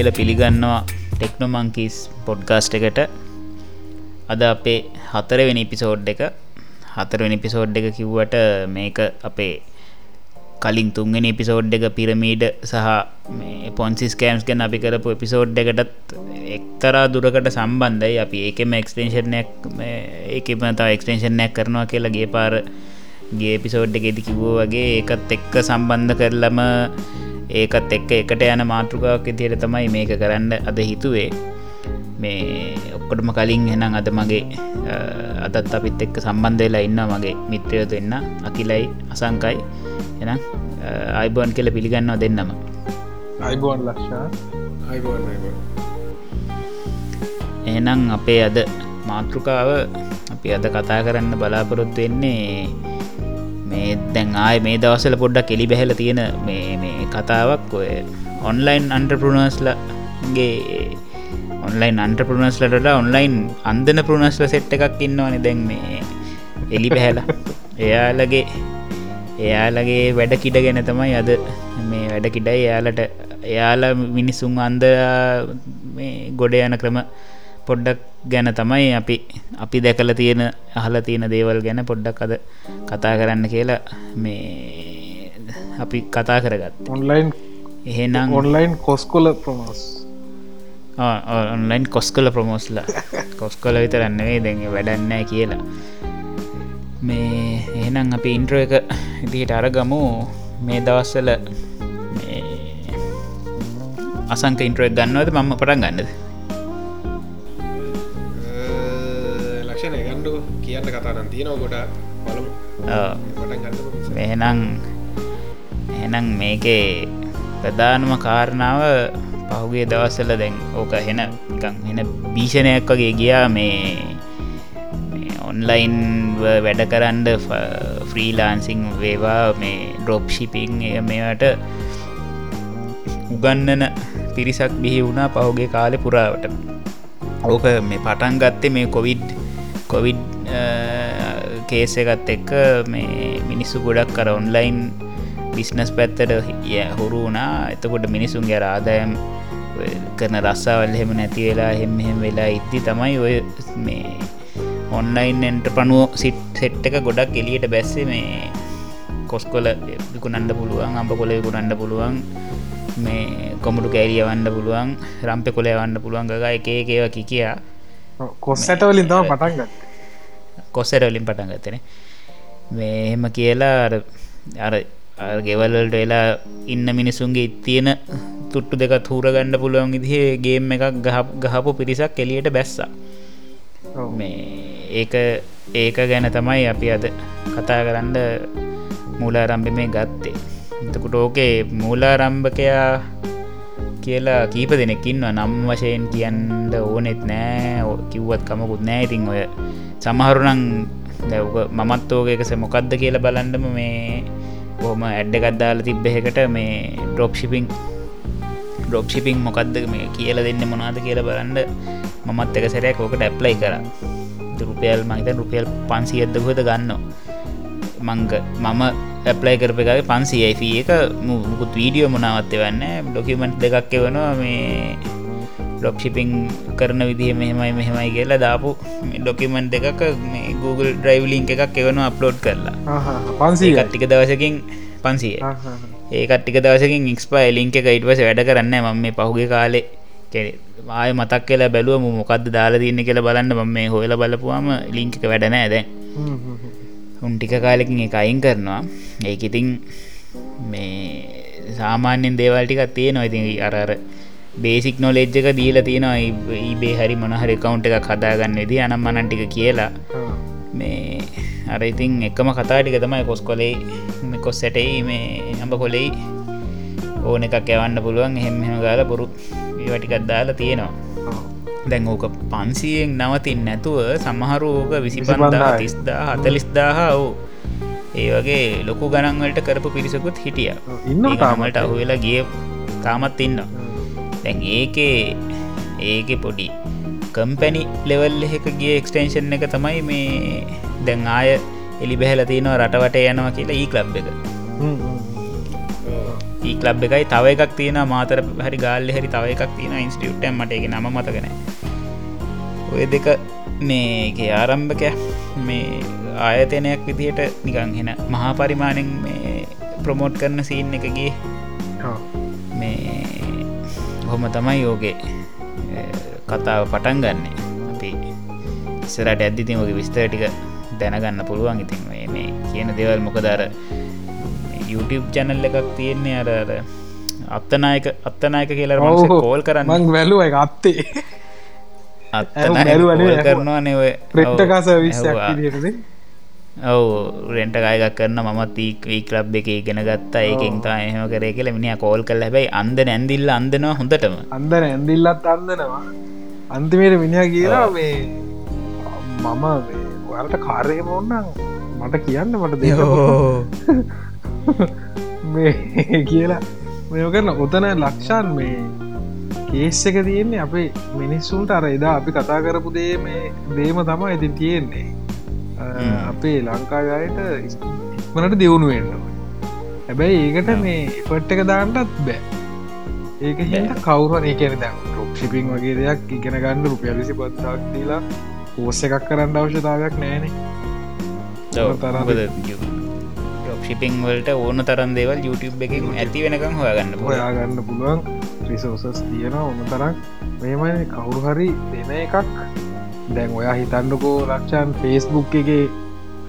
ආයිබුවන් කියල පිළිගන්නවා ටෙක්නොමංකිස් පොඩ්කාස්ට් එකට. අද අපේ හතරවෙනි පිසෝඩ් එක. හතරවෙනි පිසෝඩ් එක කිව්වට මේක අපේ කලින් තුන්ගෙන පිසෝඩ් එක පිරමීඩ සහ පොන්සිස් කෑම්ස් ගැන අපි කරපු එපිසෝඩ් එකටත් එක්තරා දුරකට සම්බන්ධයි. අපි ඒකෙම එක්ස්ටේෂනයක් ඒකම තා එක්ස්ටේෂනයක් කරනවා කියලා ගේ පාර ගේ පිසෝඩ් එකෙදි කිව්වෝ වගේ ඒකත් එක්ක සම්බන්ධ කරලම ඒකත් එක්ක එකට යන මාතෘකාවක් තියට තමයි මේක කරන්න අද හිතුවේ. මේ ඔක්කොටම කලින් එනම් අද මගේ අදත් අපිත් එක්ක සම්බන්ධවෙලා ඉන්න මගේ මිත්‍රයතු එන්න අකිලයි අසංකයි. එනම් අයිබෝන් කියල පිළිගන්නවා දෙන්නම. අයිබෝන් ලක්ෂා එහෙනම් අපේ අද මාතෘකාව අපි අද කතා කරන්න බලාපොරොත්තු වෙන්නේ මේ දැන් ආය මේ දවසල පොඩ්ඩක් කෙලි බැහල තියෙන මේ කතාවක්. ඔය ඔන්ලයින් අන්ට්‍රපරුණස්ලගේ ඔන්ලයින් අන්ට්‍රපරුණස්ලට ඔන්ලයින් අන්දන පරුණස්ල සෙට් එකක් ඉන්නවන දැන් මේ එලි පැහැලා එයාලගේ එයාලගේ වැඩ කිඩ ගැන තමයි අද මේ වැඩ කිඩයි. එයාලට එයාල මිනිස්සුන් අන්ද ගොඩ යන ක්‍රම පොඩ්ඩක් ගැන තමයි අපි අපි දැකල තියෙන අහල තියෙන දේවල් ගැන පොඩ්ඩක් අද කතා කරන්න කියලා මේ අපි කතා කරගත් ඔන්ලයින් එහෙනම් ඔන්ලයින් කොස්කොල ප්‍රමෝස් ඔන්ලයින් කොස් කල ප්‍රමෝස්ලා කොස් කොල විතරන්නවේ දැඟ වැඩන්න කියලා. මේ එහෙනම් අපි ඉන්ට්‍ර එක ඉදිට අරගමු. මේ දවස්සල අසංක ඉන්ට්‍රක් ගන්නවද? මම පටන් ගන්නද කියන්න කතාන තියෙනව ගොඩ එහෙනම් එහෙනම් මේකේ ප්‍රධානම කාරණාව පහුගේ දවස්සල දැන් ඕක හෙන එන භීෂණයක් වගේ ගියා මේ ඔන්ලයින් වැඩ කරන්ඩ ෆ්‍රීලාන්සිං වේවා මේ ඩ්‍රොප් ශිපිං මේට උගන්නන පිරිසක් බිහි වුණා පහුගේ කාලෙ පුරාවට. ඕක මේ පටන් ගත්තේ මේ කොවිඩ් කොවිඩ් කේස එකත් එක්ක මේ මිනිස්සු ගොඩක් කර ඔන්ලයින් බිස්නස් පැත්තට ය හුරු වුණා. එතකොට මිනිසුන්ගේ ආදායම් කරන රස්සාවල් එහෙම නැති වෙලා හෙම එහෙම වෙලා ඉද්දි තමයි ඔය මේ ඔන්ලයින් එන්ට පනුව සිට් සෙට් එක ගොඩක් එලියට බැස්සේ මේ කොස්කොල විකුණන්ඩ පුළුවන් අම්ප කොල විකුණන්ඩ පුළුවන් මේ කොමුටු කෑරිය වන්න පුළුවන් රම්පෙ කොලේ වන්න පුළුවන් ගග එක ඒව කිකයා. කොස්සට වලින් තම පටන්ගත් කොස්සරවලින් පටන් ගතන මෙහෙම කියලා අර ගෙවල්ලට වෙලා ඉන්න මිනිසුන්ගේ ඉත්තියෙන තුට්ටු දෙක තූරගණ්ඩ පුළුවන් ඉදිේ ගේම් එකක් ගහපු පිරිසක් එලියට බැස්සා. මේ ඒක ඒක ගැන තමයි අපි අද කතා කරන්න මූලාරම්භ මේ ගත්තේ. එතකුට ඕකේ මූලාරම්භකයා කියලා කීප දෙනෙකින්ව නම් වශයෙන් කියන්න ඕනෙත් නෑ. කිව්වත් කමකුත් නෑ. ඉතින් ඔය සමහරුනං දැවක මමත් ඕකකස මොකක්ද කියලා බලන්ඩම මේ බොහම ඇඩ්ඩගත්දාල තිබ්බෙකට මේ ඩොප් ශිපිං ඩොප් ශිපිං මොකක්ද මේ කියල දෙන්න මොනාද කියලා බලන්ඩ මමත් එක සැරයක් ඕකට ඇප්ලයි කර. රුපියල් මහිත රුපියල් පන්සියද්ද හොද ගන්න මංග මම ඇප්ලයි කරපකාගේ පන්සියි එක මුකුත් වීඩියෝ මොනාවත්ත වන්න ඩොකිමෙන්ට් දෙකක් එවනවා මේ ඩොක්ෂිපිං කරන විදිහ මෙහෙමයි මෙහෙමයි කියලා දාපු ඩොකිමෙන්ට් දෙකක් මේ Google ඩ්‍රයිවලිං එකක් එවන අප්ලෝඩ් කරලා. පන්සී කට්ටික දවසකින් පන්සිය. ඒ කට්ටික දවසකින් ඉක්ස්පයි ලිංක එක ඉටවස වැඩ කරන්න ම මේ පහුගේ කාලේ ආය මතක් කියලා බැලුවම මොකක්ද දාලා තියන්න කියලා බලන්න. ම මේ හොල බලපුවාම ලිංක එක වැඩනෑ දැ උන් ටික කාලෙකින් එක අයින් කරනවා. ඒක ඉතින් මේ සාමාන්‍යෙන් දේවල්ටිකක් තියෙනවා. ඉතින් අරර බේසික් නොලෙජ්ජක දීලා තියෙනවා. ඒබේ හරි මොනහරි කවුන්ට එක කදාගන්න වෙදි අනම් මනන්ටික කියලා. මේ අර ඉතින් එකම කතාටික තමයි කොස් කොලේ කොස් සැටයි මේ අඹ කොලෙයි ඕන එකක් ඇවන්න පුළුවන්. හෙම හෙම ගාල පුරු ඒවටිකත් දාලා තියෙනවා. දැන් ඕක පන්සියෙන් නවතින් නැතුව සමහරෝක විසිපන්දා තිස්දා හතලිස්දාහ වූ ඒ වගේ ලොකු ගණන්වලට කරපු පිරිසකුත් හිටිය. ඉන්න ගමට අහුවෙලා ගිය තාමත් ඉන්න දැන් ඒකේ ඒක පොඩි කම්පැනි ලෙවල් එක ගිය එක්ස්ටේෂන් එක තමයි මේ දැන් ආය එලි බැහල තියනවා රටවට යනවා කියලා ඒ කලබ් එක ඒ ලබ් එකයි තව එකක් තියෙන මාතර හරි ගාල්ල හරි තව එකක් තියෙන ඉන්ස්ටියුට්ටම් මට එක නම මතගෙන ඔය දෙක මේගේ ආරම්භක මේ ආයතනයක් විදිහට නිකං හෙන මහා පරිමාණෙන් මේ ප්‍රමෝට් කරන සීන් එකගේ මේ හොම තමයි යෝගේ කතාව පටන් ගන්නේ. අපි ඉස්සරට ඇද්දිතින් ඔගේ විස්තර ටික දැනගන්න පුළුවන්. ඉතින් මේ කියන දෙවල් මොකදර YouTube චැනල් එකක් තියෙන්නේ අර අත්තනායක අත්තනායක කියලා කෝල් කරන්න. වැලුව එක අත්තේ අත්තනායක බැලුවනේ කෝල් ඇහුවා. කරනවා නෙව ප්‍රට්ටකාස ඔවු. රෙන්ට ගයගක් කරන්න මත් වීක් ලබ් එක ඉගෙන ගත්තා. ඒකින් තා එහෙම කරේ කියල මිනි කෝල් කල් හැබයි අන්ද නැන්දිල්ල අන්දනවා හොඳටම. අන්දන ඇන්දිල්ලත් අන්දනවා. අන්තිමයට මිනිහ කියලා මේ මම ඔයාලට කාරයම ඔන්නම් මට කියන්න මට දෙ මේ කියලා. මෙය කරන ඔතන ලක්ෂාන් මේ කේස් එක තියෙන්නේ අපේ මිනිස්සුන්ට අර එදා අපි කතා කරපු දේ මේ දේම තමා ඉතින් තියෙන්නේ. අපේ ලංකාගයට ඉක්මනට දියුණු වෙන්නවා හැබැයි ඒකට මේ එපට් එක දාන්නත් බෑ. ඒක හිට කවුරුව ඒකන දැ රොප් ශිපින් වගේ දෙයක් ඉගෙන ගන්න රුපියල් විසි පත්තාක් දීලා පෝස්ස එකක් කරන්න අවශ්‍යතාවයක් නෑනේ. ශිපිං වලට ඕන තරන් දේවල් YouTube එකින් ඇති වෙනකම් හොයාගන්න හොයා ගන්න පුළුවන් රිසෝසස් තියෙන ඕන තරක් මේමයි කවුරු හරි දෙන එකක්. දැන් ඔයා හිතන්නකෝ ලක්ෂන් ෆේස්බුක් එක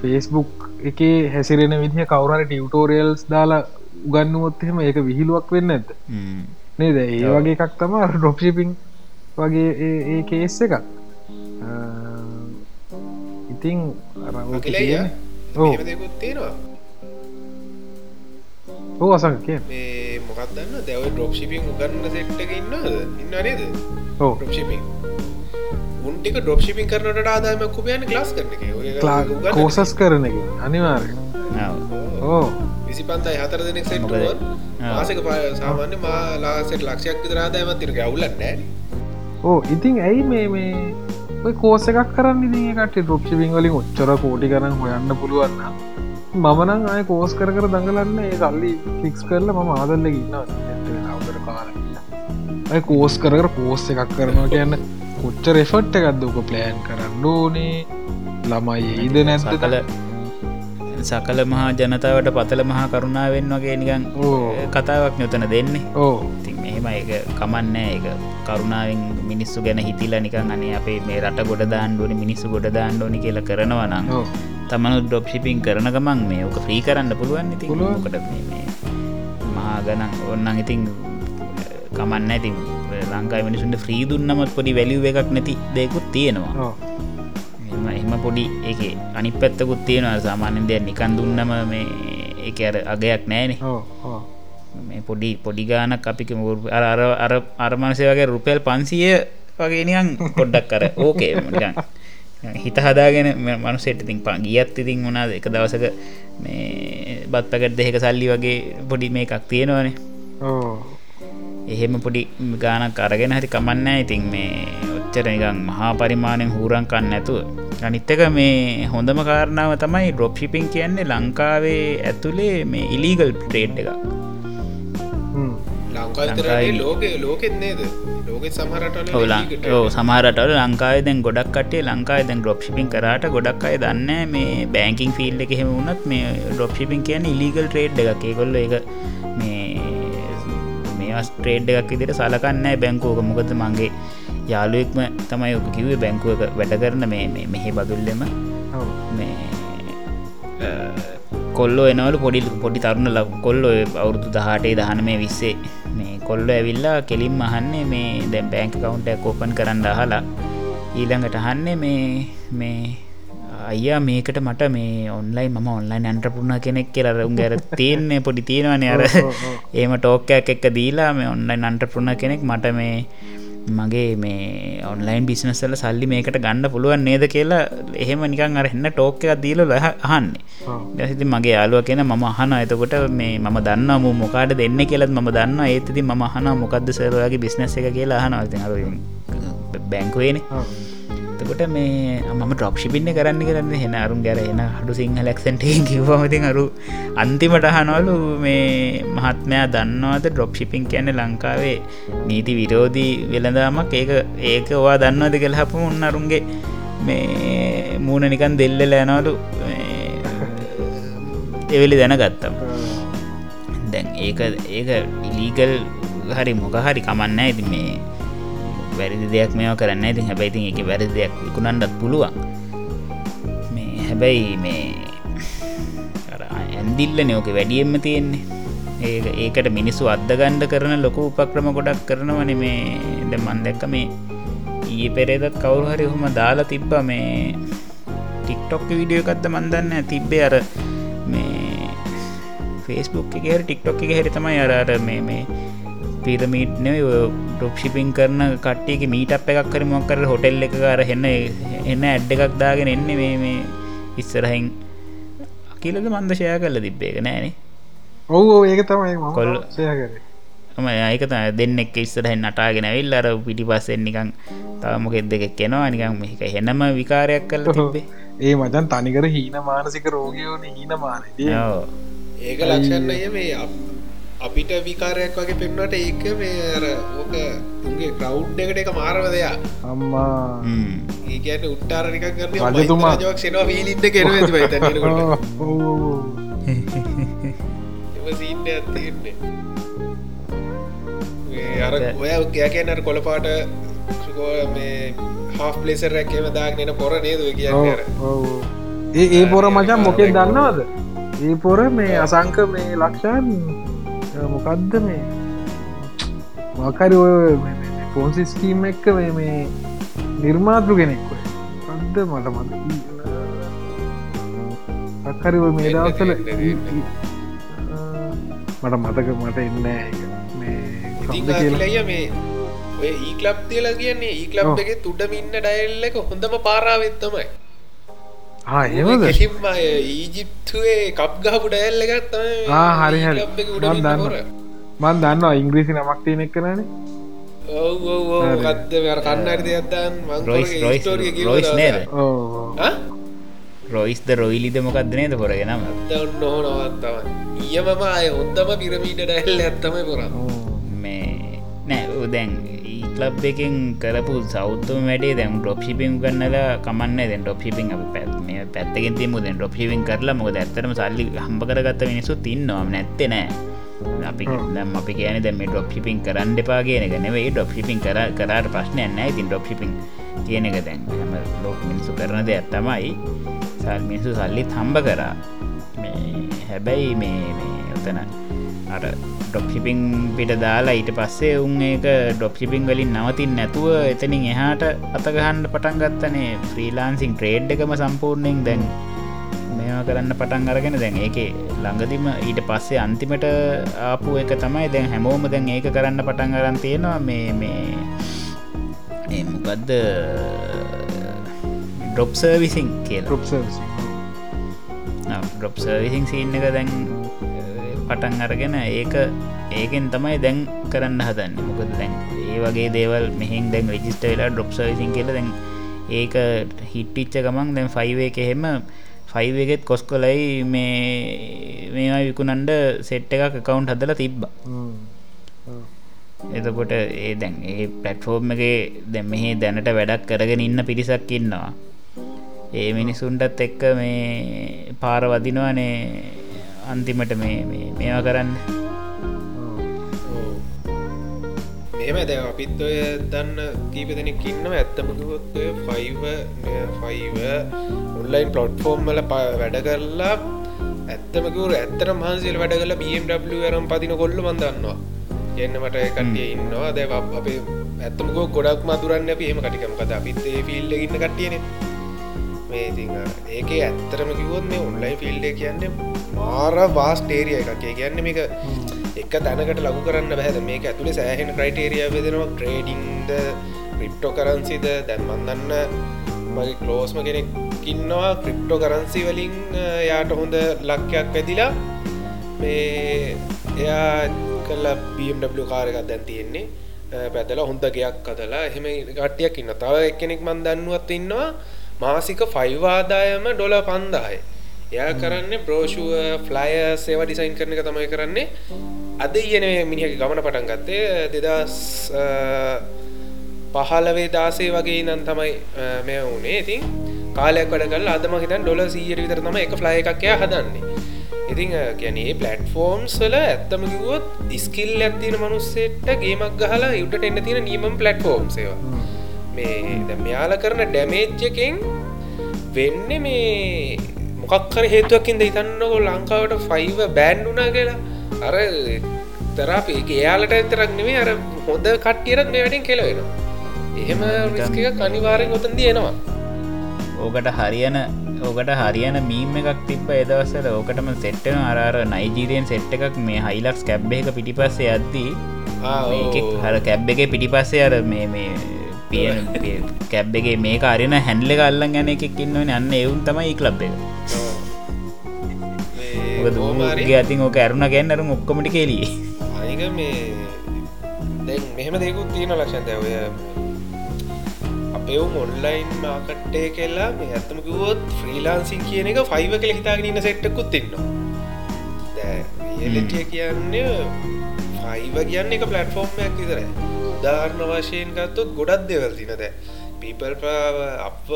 ෆේස්බුක් එක හැසිරෙන විදිහ කවුරට ටියවටෝරියල්ස් දාලා උගන්නුවොත්හෙම ඒක විහිලුවක් වෙන්න ඇත නේද? ඒ වගේ එකක් තම ඩොප්ෂිපිං වගේ ඒ- කේස් එකක්. අ, ඉතිං අර දෙකුත් තියෙනවා ඕ අසක කිය මේ මොකක් දන්න? දැව ඩොප් ශිපින් උගන්න සෙට්ක ඉන්නද ඉන්න නේද? ඕ ඩොප් ශිපින් උන්ටික ඩොප් ශිපින් කරනට ආදාම කුපයන ලාස් කරන එක. ඔය උගන්න- කෝසස් කරන එක. අනිවාර්ය ඕ විසි පන්තයි හතර දෙනෙක් සෙට්ුවන් මොකද? මාසක පා සාමාන්‍ය මා ලාසෙට ලක්ෂයක් විතරාදාමත් තිරක අවුලන්න නෑන ඕ ඉතින් ඇයි මේ මේ ඔය කෝස එකක් කරන්න? ඉදිකට ටොප්ෂිපින් වලින් ඔච්චර කෝටි කරන්න හොයන්න පුළුවන්න මමනං අය කෝස් කර කර දඟලන්න ඒ සල්ලි ෆික්ස් කරල මම ආදල්ල ඉන්න අවතර කාල ඇය කෝස් කර කෝස් එකක් කරනවා කියන්න කොච්චර එෆට් එකක්ද ඕක ප්ලෑන් කරන්න ඕනේ? ළමයි ඒද නැත්ත සකල සකල මහා ජනතාවට පතල මහා කරුණාවෙන් වගේ නිකන් කතාවක් නොතන දෙන්නේ. ඕ. ඉතින් මෙහෙම එක කමන්නෑ එක කරුණාවෙන් මිනිස්සු ගැන හිතිලා නිකන් අනේ අපේ මේ රට ගොඩ දාන්ඩුවනි මිනිස්සු ගොඩ දාන්ඩෝනි කියලා කරනවා නම් ඕ තමනු ඩොප් ශිපින් කරන ගමන් මේ ඕක ෆ්‍රී කරන්න පුළුවන් ඉති. කට මහා ගනන් ඔන්නන් ඉතින් කමන්න ඉතින් ලංකායි මිනිසුන්ට ෆ්‍රී දුන්නමත් පොඩි වැලිුව එකක් නැති දෙකුත් තියෙනවා. එම පොඩි එක අනි පැත්තකුත් තියෙනවා. සාමාන්‍යෙන් දෙයක් නිකන් දුන්නම මේ එක අර අගයක් නෑනේ මේ පොඩි පොඩි ගානක් අපික අර අර අර අරමනසය වගේ රුපෙල් පන්සිය වගේනියන් පොඩ්ඩක් කර ඕකේ. නිකන් හිත හදාගෙන මනුසෙට ඉතින් පා ගියත් ඉතින් වුණාද එක දවසක මේ බත්පකට දෙක සල්ලි වගේ පොඩි මේ එකක් තියෙනවනේ. ඕ එහෙම පොඩි ගානක් අරගෙන හරි කමන්න ඉතින් මේ ඔච්චර නිකං මහා පරිමාණයෙන් හූරංකන්න ඇතුව අනිත්තක මේ හොඳම කාරණාව තමයි ඩොප් ශිපින් කියන්නේ ලංකාවේ ඇතුළේ මේ ඉලීගල් ට්‍රේඩ් එක ලංකායි- ලෝක ලෝකෙත් නේද ලෝකෙත් සමහරට ඕ සමහරටල ලංකාය දැන් ගොඩක් කටේ ලංකායි දැන් ඩොප් ශිපින් කරට ගොඩක් අය දන්න මේ බෑංකින් ෆිල්ඩ එක හෙම වුණත් මේ ඩොප් ශිපින් කියන ඉලිගල් ට්‍රේඩ් එකක්. ඒකොල්ල එක මේ මේස් ට්‍රේඩ් එකක් ඉදිට සලකන්නෑ බැංකෝක මොකද මගේ යාලුවෙක්ම තමයි ඔක කිවේ බැංකුව එක වැඩ කරන මේ මේ මෙහි බදුල්ලෙම ඔව්. මේ කොල්ලෝ එනවල පොඩි පොඩි තරුණ ල කොල්ලො අවුරුදු දහටේ දහන මේ විස්සේ මේ කොල්ල ඇවිල්ලා කෙලින් අහන්නේ මේ දැම් බෑංක කවුන්ට කෝපන් කරන්න අහලා ඊළඟට අහන්නේ මේ මේ අයියා මේකට මට මේ ඔන්ලයි ම ඔන්ලයින් අන්ට්‍රපුුණ කෙනෙක් කියර උන් ගැර තියන්නේ පොඩි තියෙනවන අර. ඒම ටෝකයක් එක්ක දීලා මේ ඔන්ලයින් අන්ට්‍රපුුණ කෙනෙක් මට මේ මගේ මේ ඔන්ලයින් බිස්නස්සල සල්ලි මේකට ගන්න පුළුවන් නේද කියලා එහෙම නිකන් අරහෙන්න ටෝක එකක් දීල ලහ අහන්නේ. දැසිති මගේ යාලුව කියෙන මම අහන එතකොට මේ මම දන්න මු මොකාට දෙන්න කියලත් ම දන්න ඒතති ම අහන මොකක්ද සරයාගේ බිස්නස් එක කියලා අහනවති අර බැංකුවේන. එතකොට මේ මම ඩ්‍රොප්ෂිපින්න කරන්න කරන්න හෙන අරුන් ගැර එන හඩු සිංහ ලක්සන්ට කිවමතින් අරු අන්තිමට අහනවලු මේ මහත්මයා දන්නවාද ඩ්‍රොප්ෂිපින් කියන්න ලංකාවේ නීති විරෝධී වෙළදාමක් ඒක ඒක වා දන්නවද කෙල් හපු උන්න අරුන්ගේ මේ මූුණ නිකන් දෙල්ල ලෑනවලු එවෙලි දැනගත්තම්. දැන් ඒක ඒක ඉලීගල් හරි මොක හරි කමන්න ඇති මේ වැරදි දෙයක් මේවා කරන්න ඇති හැබැයිති එක වැරදි දෙයක් විකුණන්ඩත් පුළුවන්. මේ හැබැයි මේ ඇන්දිල්ල නෝක වැඩියෙන්ම තියෙන්නේ. ඒ ඒකට මිනිස්සු අදගණ්ඩ කරන ලොකු උපක්‍රම ගොඩක් කරනවන මේ. ද මන් දැක්ක මේ ඊය පෙරේදත් කවුරු හරි හොම දාලා තිබ්බ මේ ටික්ටොක් විඩියෝ එකක්ද මන්දන්න තිබ්බේ අර මේ ෆේස්බුක් එක හරි ටික්ටොක් එක හැරි තමයි අරට මේ මේ පිරමීට් නෙව ඩොප්ෂිපින් කරන කට්ටියක මීට අප එකක් කර මොක් කර හොටෙල් එක අර හෙන්න එන්න ඇඩ්ඩ එකක් දාගෙන එන්නේ මේ මේ ඉස්සරහින්. කියලද මන්දශය කරල තිබ්බේක නෑනේ. ඔවු ඒක තමයි කර. ම ඒක දෙන්නෙක් ඉස්සරහෙන් නටාගෙන විල් අර පිටි පස්සෙන් නිකං තවමොකෙත් දෙකක් කෙනවා නිකං මේක හෙනම විකාරයක් කල්ල තිබේ ඒ මචන් තනිකර හීන මානසික රෝගයෝන හීන මානද. ඒක ලක්ෂන්න මේ අප- අපිට විකාරයක් වගේ පෙන්වට ඒක මේ අර ඕක උගේ ක්‍රව් එකට එක මාරව දෙයා අම්මා. ඒකන උට්ටාරනික කරන රජතුමා. ජක් සෙනවා වීලින්ට කෙරවෙ ඔව්. සීන්න ඇතින්නේ අර ඔය ගෑකනට කොළපාට සුකෝ මේ හා පලෙසර රැක්කේම දාගනන පොර නේද කියන්න ඔව්, අර? ඔව්. ඒ ඒ පොර මචන් මොකෙක් දන්නවද? ඒ පොර මේ අසංක මේ ලක්ෂන් මොකක්ද මේ? මකරි ඔය පොන්සිස්කීම් එක්ක මේ නිර්මාතෘ කෙනෙක්ව අද මට මත අක්කරි ඔය මේ දවසල මට මතක මට එන්න මේ මේ ඔය ඊකලප් තියලා කියන්නේ ඊකලප් ඔව්. එක තුඩමින්න ඩයිල්ල එක හොඳම පාරාවෙත්තමයි කෙලින්ම ඊජිප්තුවේ කප් ගහපු ඩැල්ල ගත්ත ආ, හරි, හරි. මම දන්නවා. මන් දන්නවා ඉංග්‍රීසි නමක් තියෙන එක් කරන ඔව ඔව හරි. ගත්ත කන්නරි දෙයක්දන් රොයිස් රොයිස් රොයිස් නේද? ඕ රොයිස්ද රොයිලිද මොකක්ද නේද පොරගෙනම දන්න හෝනවත්තම ඊයමම අය හොන්දම පිරමීට ඩැල්ල ඇත්තම පුරා මේ නෑ උදැන් ඊලබ් එකෙන් කරපු සෞත්තුම වැඩේ දැම් ඩොප්ෂිපිම් කන්නලා කමන්න. දැන් ඩොප්ෂිපින් අප පැත් මේ පැත්තගෙන් තිම දැන් ඩොප්ෂිපින් කරලා මොක ඇත්තරම සල්ලි හම්බ කරගත්ත මිනිසු තින්නවා නැත්තෙ නෑ. අපි දම් අපි කියන දැම ඩොප්ෂිපින් කරන්න එපා කියන එක නෙවේ ඩොප්ෂිපින් කර කරට ප්‍රශ්නය නෑ. ඉතින් ඩොප්ෂිපින් කියන එක දැන් හම ලෝක මිනිසු කරන දෙයක් තමයි. සල් මිනිසු සල්ලිත් හම්බ කරා. හැබැයි මේ ඔතන අර ඩොප්ෂිපිං පිට දාලා ඊට පස්සේ උන් ඒක ඩොප්ෂිපිං වලින් නවතින් නැතුව එතනින් එහාට අතගහන්ඩ පටන් ගත්තනේ. ෆ්‍රීලාන්සිං ට්‍රේඩ් එකම සම්පූර්ණයෙන් දැන් මේවා කරන්න පටන් අරගෙන දැන් ඒක ළඟදිම ඊට පස්සේ අන්තිමට ආපු එක තමයි දැන් හැමෝම දැන් ඒක කරන්න පටන් අරන් තියෙනවා. මේ මේ මොකක්ද ඩොප් සර්විසිං කියලා. ඩොප් සර්විසිං සින්න එක දැන් පටන් අරගෙන ඒක ඒකෙන් තමයි දැන් කරන්න හදන්න. මොකද දැන් ඒ වගේ දේවල් මෙහින් දැන් රජිස්ට වෙලා ඩොප් සර්විසින් කියල දැන් ඒක හිට්ටිච්ච ගමන් දැන් ෆයිව එහෙම ෆයිව එකෙත් කොස් කොලයි මේ මේවා විකුණන්ඩ සෙට් එකක් කකවුන්් හදලා තිබ්බ. එතකොට ඒ දැන් ඒ පලට්ෆෝර්ම් එක දැ මෙහි දැනට වැඩක් කරගෙන ඉන්න පිරිසක් ඉන්නවා. ඒ මිනිසුන්ටත් එක්ක මේ පාර වදිනවානේ අන්තිමට මේ මේ- මේවා කරන්න. මේම දැ අපිත් ඔය දන්න කීප දෙනෙක් ඉන්නව. ඇත්තමකොත් ෆයිව ෆයිව ඔන්ලයින් පලොට්ෆෝර්ම් වල ප- වැඩ කරලා ඇත්තමකවර ඇත්තර මහන්සිල් වැඩ කල BMW රම් පතින කොල්ල මන්දන්නවා එන්න මට කටිය ඉන්නවා. දැව අපේ ඇත්තමකෝ ගොඩක් මදුරන්න අප. ඒම කටිකම කත. අපිත් ඒ ෆිල්ඩ ඉන්න කටියන මේ ඉතින් ඒක ඇත්තරම කිවොත් මේ ඔන්ලයින් ෆිල්ඩ කියන්න මාර වාස්ටේරිය එකක්. ඒ කියන්න මේක එක තැනකට ලගු කරන්න බැද මේක ඇතුළේ සෑහෙන ක්‍රයිටේරිය වෙදෙනවා ට්‍රේඩිංද ක්‍රිප්ටෝ කරන්සිද දැන්මන්දන්න මගේ කලෝස්ම කෙනෙක් ඉන්නවා. ක්‍රිප්ටෝ කරන්සි වලින් අ, යාට හොඳ ලක්කයක් වැදිලා මේ එයා කල්ල BMW කාරකක් දැන් තියෙන්නේ. පැදලා හොඳ ගයක් කදලා එහෙම කට්ටියක් ඉන්න තව එක්කෙනෙක් මන් දන්නුවත් ඉන්නවා. මාසික ෆයිවාදායම ඩොල පන්දායි. එයා කරන්න බ්‍රෝෂුව ෆ්ලය සේවා ඩිසයින් කරන එක තමයි කරන්නේ. අද ඉයන මිනිහක ගමන පටන් ගත්තේ. දෙදස් පහලවේ දාසේ වගේ නම් තමයි මෙ වනේ ඉතින් කාලයක් වැඩ කල් අදම හිතන් ඩොල සීයට විතර තම එක ෆ්ලය එකක්ය හදන්නේ. ඉතිං ගැනේ ප්ලට්ෆෝර්ම්ස් වල ඇත්තම කිවොත් ස්කිල් ඇත්තින මනුස්සෙට ගේමක් ගහලා යුට එන්න තියෙන නීමම් ප්ලට්ෆෝර්ම් සේවා මේ මෙයාල කරන ඩැමේජ්ජකෙන් වෙන්න මේ මොකක්කර හේතුවකින්ද හිතන්නකො ලංකාවට ෆයිව බෑන්් වුනා කියලා. අර තරාපේ එයාලට ඇතරක් නෙවේ අර හොඳ කට්ටියරත් මේ වැඩෙන් කෙලවෙනවා එහෙම රිස්ක කනිවාරෙන් ඔතන් තියෙනවා ඕකට හරියන ඕකට හරියන මීම එකක් තිබ එදවසල ඕකටම සෙට්ටන අරර නයිජීරියන් සෙට් එකක් මේ හයිලක්ස් කැබ් එක පිටිපස්සේ අද්දී හර කැබ් එක පිටිපස්සේ අර මේ මේ පිය කැබ් එකේ මේ කාරයන හැන්ඩල කල්ලන් ගැන එකක් ඉන්නවන. අන්න එවුන් තමයි ලබ් එක. දූමගේ අතින් ඕක ඇරුණ ගැන්නරු ඔක්කොමටි කෙලිය අනික මේ දැන් මෙහෙම දෙකුත් තියෙන ලක්ෂන්ත ඔය අපෙවුම් ඔන්ලයින් මාකට්ටේ කෙල්ලා මේ ඇත්තම කිවොත් ෆ්‍රීලාන්සින් කියන එක ෆයිව කළ හිතාගෙන ඉන්න සෙට්ටකුත් ඉන්නවා. දැ කියන්නේ ෆයිව කියන්න එක පලට්ෆෝර්ම්යක් විතරයි උදාහරණ වශයෙන් ගත්තොත් ගොඩක් දෙවල් තිනද පීපල් අප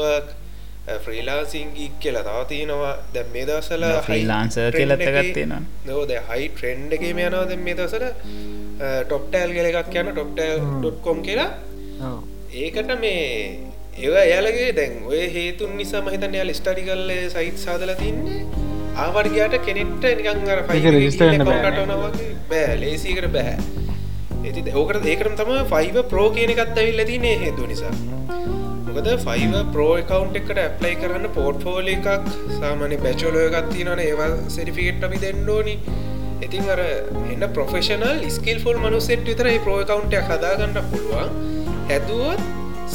ෆ්‍රීලාසිංගික් කියලා තව තියෙනවා. දැ මේ දසල ෆ්‍රීලාන්ස කියලත්තගත්තියෙන නොද හයි ට්‍රෙන්ඩ් එකම යනවා. දැ මේ දසල ටොප්ටෑල් කියල එකක් යන ටොප්ටල්.කොම් කියලා. ඒකට මේ ඒව එයාලගේ දැන් ඔය හේතුන් නිසා මහිතන් යාල ස්ටඩි කල්ල සයිත් සාදල තින්නේ. ආවර්ගයාට කෙනෙට්ට නිකං අර පයි බෑ ලේසිකට බැහැ ඇති ඕකට ඒකරම් තම ෆයිව ප්‍රෝ කියන එකත් ඇවිල් ලතිනේ හේතු නිසා. මොකද ෆයිව ප්‍රෝ එකකවන්් එකට ඇප්ලයි කරන්න පෝට්ෆෝල එකක් සාමන බැචෝලෝ එකත්ති නන ඒවා සෙරිෆිකෙට් අපි දෙන්නඩෝනි ඉතින් අර එන්න ප්‍රොෆෙෂනල් ස්කිල් ෆොල් මනුසෙට් විතර ප්‍රෝ එකකවන්ටයක් හදාගන්න පුළුවන්. හැදුවත්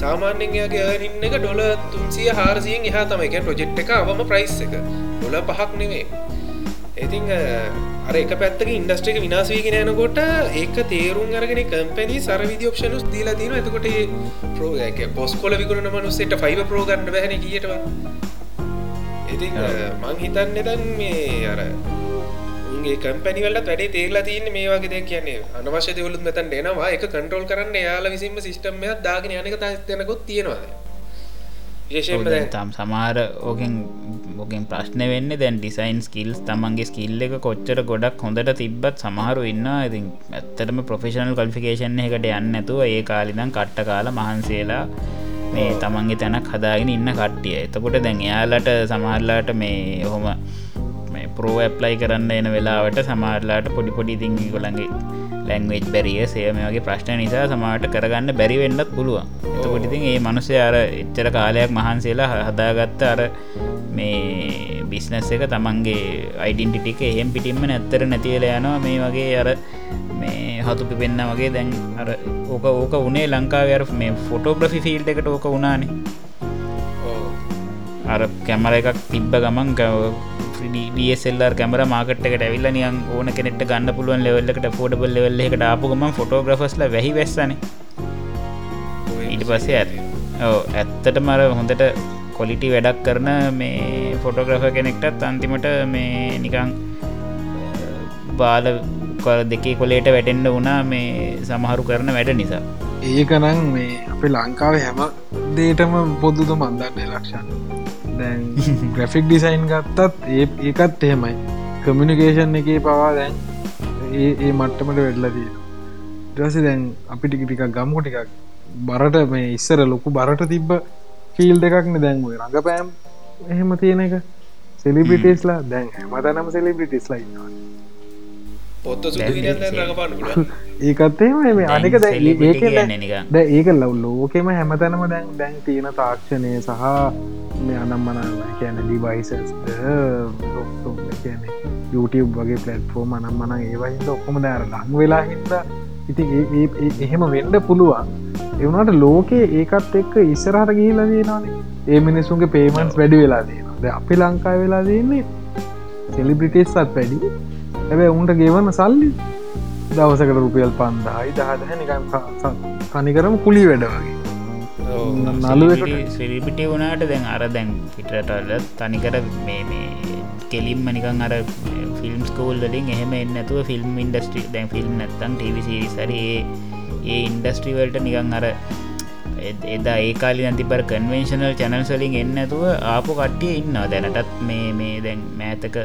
සාමාන්‍යයාගේ ඉන්න එක ඩොල තුන්සිය හාරසියෙන් එහා තමයික ප්‍රජෙක්් එක අවම ප්‍රයිස් එක. ඩොල පහක් නෙවේ ඉතිං අර එක පැත්තක ඉන්ඩස්ට්‍රික විනාසවීගෙන යනකොට ඒක තේරුම් අරගෙන කම්පැනි සර විදිෝක්ෂණුස් දීලා තින එතකොට ප්‍රෝගක පොස්කොල විකරන මනුස්සෙට ෆයිව ප්‍රෝගන්න බැහන කියටව ඉති මං හිතන්න දන් මේ අර උගේ කම්පැනිවලට වැඩේ තේරලා තියන්න මේ වගේ දෙයක් කියන්නේ. අනවශ්‍ය දෙවලුත් මෙතන් එනවා. එක කන්ට්‍රෝල් කරන්න යාල විසින්ම සිිටම්මයක් දාගෙන යනක තැනකොත් තියෙනවා විශේෂම තම් සමාර ඕකෙන් ඕකෙන් ප්‍රශ්න වෙන්න දැන් ඩිසයින් ස්කිල්ස් තමන්ගේ ස්කිල්ල එක කොච්චර ගොඩක් හොඳට තිබ්බත් සමහරු ඉන්න ඉතින් ඇත්තටම ප්‍රොෆෙෂනල් කල්ෆිකේෂන් එකට යන්න ඇතුව ඒ කාලිදම් කට්ට කාල මහන්සේලා මේ තමන්ගේ තැනක් හදාගෙන ඉන්න කට්ටිය. එතකොට දැන් එයාලට සමහරලාට මේ ඔහොම මේ ප්‍රෝ ඇප්ලයි කරන්න එන වෙලාවට සමාරලාට පොඩි පොඩි තිංගි කොළඟගේ ලැංවෙච් බැරිය සේම වගේ ප්‍රශ්න නිසා සමාට කරගන්න බැරි වෙන්නත් පුළුවන්. එතකොටිතින් ඒ මනුසය අර එච්චර කාලයක් මහන්සේලා හදාගත්ත අර මේ බිස්නස් එක තමන්ගේ අයිඩන්ටිටික එහෙම් පිටින්ම නැත්තර නැතිවල යනවා. මේ වගේ අර මේ හතුපි පෙන්න්න වගේ දැන් අර ඕක ඕක උනේ ලංකාවර මේ ෆොටෝග්‍රෆි ෆිල්් එකට ඕක වුණානේ. අර කැමර එකක් තිබ්බ ගමන් ඩියසෙල්ලර් කැමර මාකට්කට ඇවිල්ල නියන් ඕන කෙනෙට ගන්න පුළුවන් ලෙවල්ලකට ෆෝඩබල් ලෙවල්ල එකට ආපුගම ෆොටෝග්‍රෆස්ල වැහි වෙස්සන. ඊට පස්සේ ඇත් ඇත්තට මර හොඳට කොලිටි වැඩක් කරන මේ ෆොටෝග්‍රෆ කෙනෙක්ටත් අන්තිමට මේ නිකං බාල දෙකේ කොලේට වැටෙන්ඩ වුණා මේ සමහරු කරන වැඩ නිසා. ඒකනං මේ අපේ ලංකාව හැම දේටම පොදුද මන්දන්න ලක්ෂණ. දැන් ග්‍රෆික් ඩිසයින් ගත්තත් ඒ ඒකත් එහෙමයි. කමිනිකේෂන් එක පවා දැන් ඒ ඒ මට්ටමට වෙඩලදී ටස දැන් අපිටි ටිකක් ගම්මු ටිකක් බරට මේ ඉස්සර ලොකු බරට තිබ්බ ෆිල් දෙකක්න දැන්ුවේ රඟපෑම් එහෙම තියෙන එක. සෙලිබිටස්ලා දැන් හැමතනම සෙලිබිටිස්ලා ඉන්නවා පොත්ත ඒකත්තේ මේ අනික ද ඒක ලව් ලෝකෙම හැමතැනම දැන් දැන් තියෙන තාක්ෂණය සහ මේ අනම් මන කියන ඩිවයිසස් කියන YouTube වගේ පලට්ෆෝර්ම අනම් මන ඒවහිද ඔක්කොම දෑර ලං වෙලා හිද ඉති එහෙම වෙන්ඩ පුළුවන්. එවනට ලෝකයේ ඒකත් එක්ක ඉස්සරහට ගිහිලා දනනේ ඒ මිනිසුන්ගේ පේමන්ස් වැඩි වෙලා දනවා ද අපි ලංකා වෙලා දන්නේ සෙලිබ්‍රිටේස්සත් වැඩි ඇබැ උන්ට ගෙවන්න සල්ලි දවසකට රුපියල් පන්දායි දහදහ නිකන් තනිකරම කුලි වැඩ වගේ. නලුවට සිරිපිටි වුණට දැන් අර දැන් පිටරටල තනිකර මේ මේ කෙලින්ම නිකන් අර ෆිල්ම් ස්කෝල් වලින් එහෙම එන්නතුව ෆිල්ම් ඉන්ඩස්ට්‍රි දැන් ෆිල්ම් නැත්තම් ටිවිසිරිසර ඒ ඒ ඉන්ඩස්ට්‍රීවල්ට නිකන් අර එදා ඒකාලි නැතිබර කන්වෙන්ශනල් චැනල් සලින් එන්නතුව ආපු කට්ටිය ඉන්නවා දැනටත්. මේ මේ දැන් මෑතක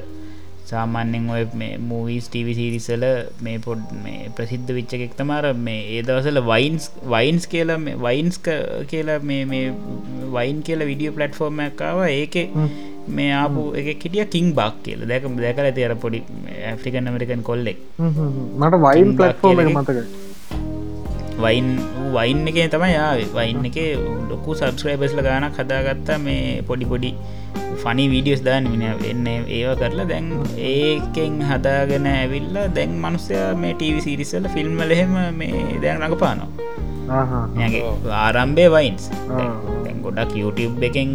සාමාන්‍යෙන් ඔය මූවිස් ටව සිරිසල මේ පොඩ් මේ ප්‍රසිද්ධ විච්චකෙක් තමාර මේ ඒ දවසල වයින්ස් වයින්ස් කියලා වයින්ස් කියලා මේ වයින් කියලා විඩියෝ පලට්ෆෝර්ම්මක්කාව ඒක මේ ආපු එක කිටිය කින් බක් කියල. දැක දැකල තියර පොඩි ඇෆ්‍රිකන් අමරිකන් කොල්ලෙක්. මට වයින් පලට්ෆෝර්ම මතක වයින් වයින් එක තමයි යාවේ වයින් එක ලොකු සබස්ක්‍රයිබස්ල ගානක් හදාගත්තා මේ පොඩි පොඩි ෆනි වීඩියස් දාන මින වෙන්න ඒව කරලා දැන් ඒකෙන් හදාගෙන ඇවිල්ල දැන් මනුස්සය මේ ටීවි සිරිසල්ල ෆිල්ම් ලහෙම මේ දැන් රඟ පානවා ආරම්භය වයින්ස්. දැන් ගොඩක් YouTube එකෙන්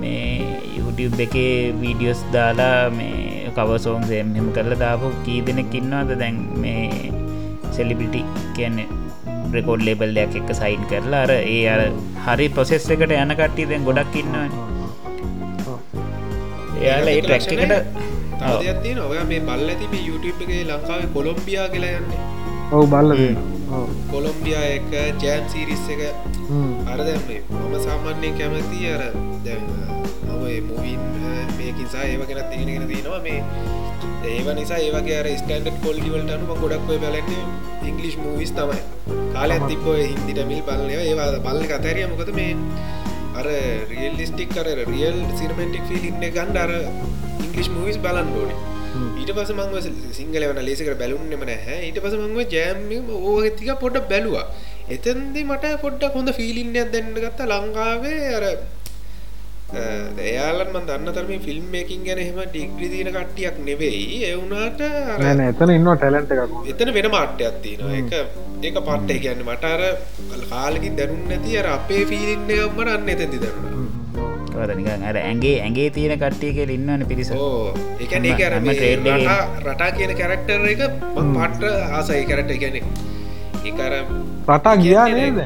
මේ YouTube එකේ වීඩියෝස් දාලා මේ කවසෝන් සෙම්හෙම කරලා දාපු කී දෙනෙක් ඉන්නවාද? දැන් මේ සෙලිබිටි කියන්නේ රෙකෝඩ් ලේබල්ලයක් එක සයින් කරලා අර ඒ අර හරි පොසෙස් එකට යන කට්ටි දැන් ගොඩක් ඉන්නවනේ. එයාල ඒ ට්‍රැක් එකට තියන ඔය මේ බල්ල තිබ YouTube එකගේ ලංකාවේ කොළොම්බියා කියලා යන්නේ ඔවු බල්ල කොළොම්බියා එක ජෑම් සිරිස් එක. අර දැම මම සාමාන්‍යයෙන් කැමති අර දැන් මම මුවින් මේකිසා ඒව කෙනත් තිගෙනගෙන තියෙනවා මේ ඒව නිසා ඒවගේ අර ස්ටන්ඩ් කොල්ඩිවලට අනුම ගොඩක්ව බලන්නේ ඉංගලිෂ් මූවිස් තමයි. කාල ඇතිපෝ හින්දිට මිල් බලය ඒවා. බල්ල කතැරිය මොකද මේ අර රියල්ලිස්ටික් කර රියල් සිරමෙන්ටික් ෆිල් ඉන්න ගන්ඩ අර ඉංගලිස් මවිස් බලන් ඩෝන ඊට පස මංව සිංහල වන ලේසිකට බැලුන්නෙම නැහැ. ඊට පස මංව ජෑම් ඕගතික පොඩ්ඩ බැලවා. එතන්දි මට පොඩ්ඩක් හොඳ ෆිලින්නයක් දෙන්න ගත්තා ලංකාවේ. අර එයාලන් මන් දන්න තරම ෆිල්ම් මේකින් ගැන හෙම ඩිග්‍රි දීන කට්ටියක් නෙවෙයි. එවුනාට එතන ඉන්න ටැලන්ට එකක් එතන වෙන මාට්‍යයක් තියෙනවා. එක ඒක පට්ටේ කියන්න මට අර කාලකින් දැනුන් නැති අර අපේ ෆිලින්න මට අන්න එතැති දරුණ නිකන් අර ඇගේ ඇගේ තියෙන කට්ටිය කෙ ඉන්නවන පිරිස. එක. රටා කියන කැරක්ටර එක පට්ට ආසයි. කරට ගැන එකර රටා ගියා නේද?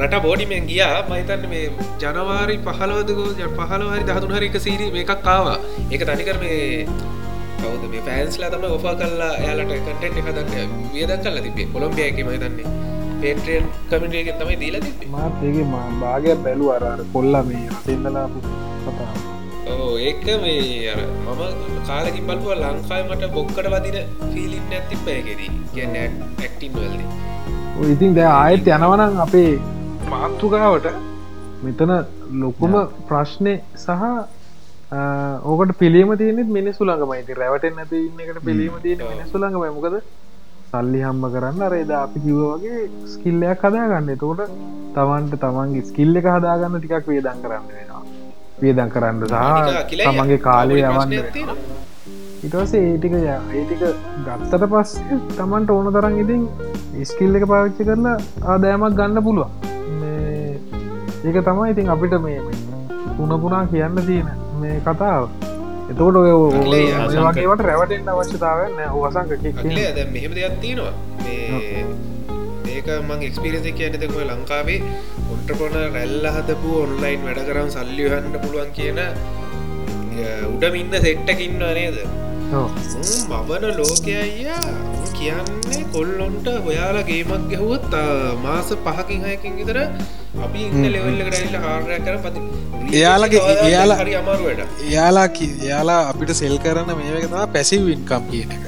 රට බෝඩිමෙන් ගියා. මහිතන්න මේ ජනවාරි පහලවදකෝ පහලවාරි දහතුන් හරි එක සීරී මේකක් කාවා ඒක තනිකර මේ කවද මේ පෑන්ස්ලා තම ඔෆා කල්ලා යාලට කටෙන්ට් හදන්න වියදක් කල්ල තිබේ කොළොම්බියක මහිතන්නේ පේට්‍රෙන් කමිටියක තමයි දීල මාතගේ භාගය බැලු අරර කොල්ල මේ රටෙන්දලාපු කතා ඕ ඒක මේ අර මම කාලකින් බලපුව ලංකායි මට බොක්කට වදින ෆිලින් ඇති පෑගෙදී කියන්න ඇක්ටින් වල්දී. ඉතින් දැ ආයත් යනවනං අපේ මාතෘකාවට මෙතන ලොකුම ප්‍රශ්නය සහ ඕකට පිළිම තියනෙත් මිනිස්සු ළඟමයිති රැවටෙන් නැති ඉන්නකට පිළීම තියෙන මිනිස්සු ළඟම මොකද සල්ලි හම්බ කරන්න. අරේදා අපි කිව වගේ ස්කිල්ලයක් හදාගන්න. තෝට තමන්ට තමන්ගේ ස්කිල්ල එක හදාගන්න ටිකක් වේදන් කරන්න වෙනවා. වේදන් කරන්න සහ තමන්ගේ කාලය යවන්න ඉටස ඒටික ඒටික ගත්තට පස් තමන්ට ඕන තරන් ඉතින් ස්කිල් එක පාවිච්චි කරලා ආදෑමක් ගන්න පුළුවන්. ඒක තමයි ඉතින් අපිට මේ පුනපුනා කියන්න තියෙන මේ කතාව එතකොට ඔය වගේට රැවටෙන්න්න අවශ්‍යතාවන්න වසංක මෙහෙම දෙයක් තියෙනවා. ඒක මං එක්ස්පිරෙන්ස කියනතම ලංකාවේ ඔන්ටපොන රැල්ල හදපු ඔන්ලයින් වැඩ කරම් සල්ලිහන්න පුළුවන් කියන උඩමින්න සෙට්ටකින්න නේද? මවන ලෝකයයියා කියන්නේ කොල්ලොන්ට හොයාලා ගේමක් ගැහුවත් මාස පහකින් හයකින් විතර අපි ඉන්න ලෙවල්ල කරයිල්ල ආරය කර පති එයාලගේ එයාලා හරි අමාරුවට එයාලා එයාලා අපිට සෙල් කරන්න මේකතා පැසිව් ඉන්කම් කියන එක.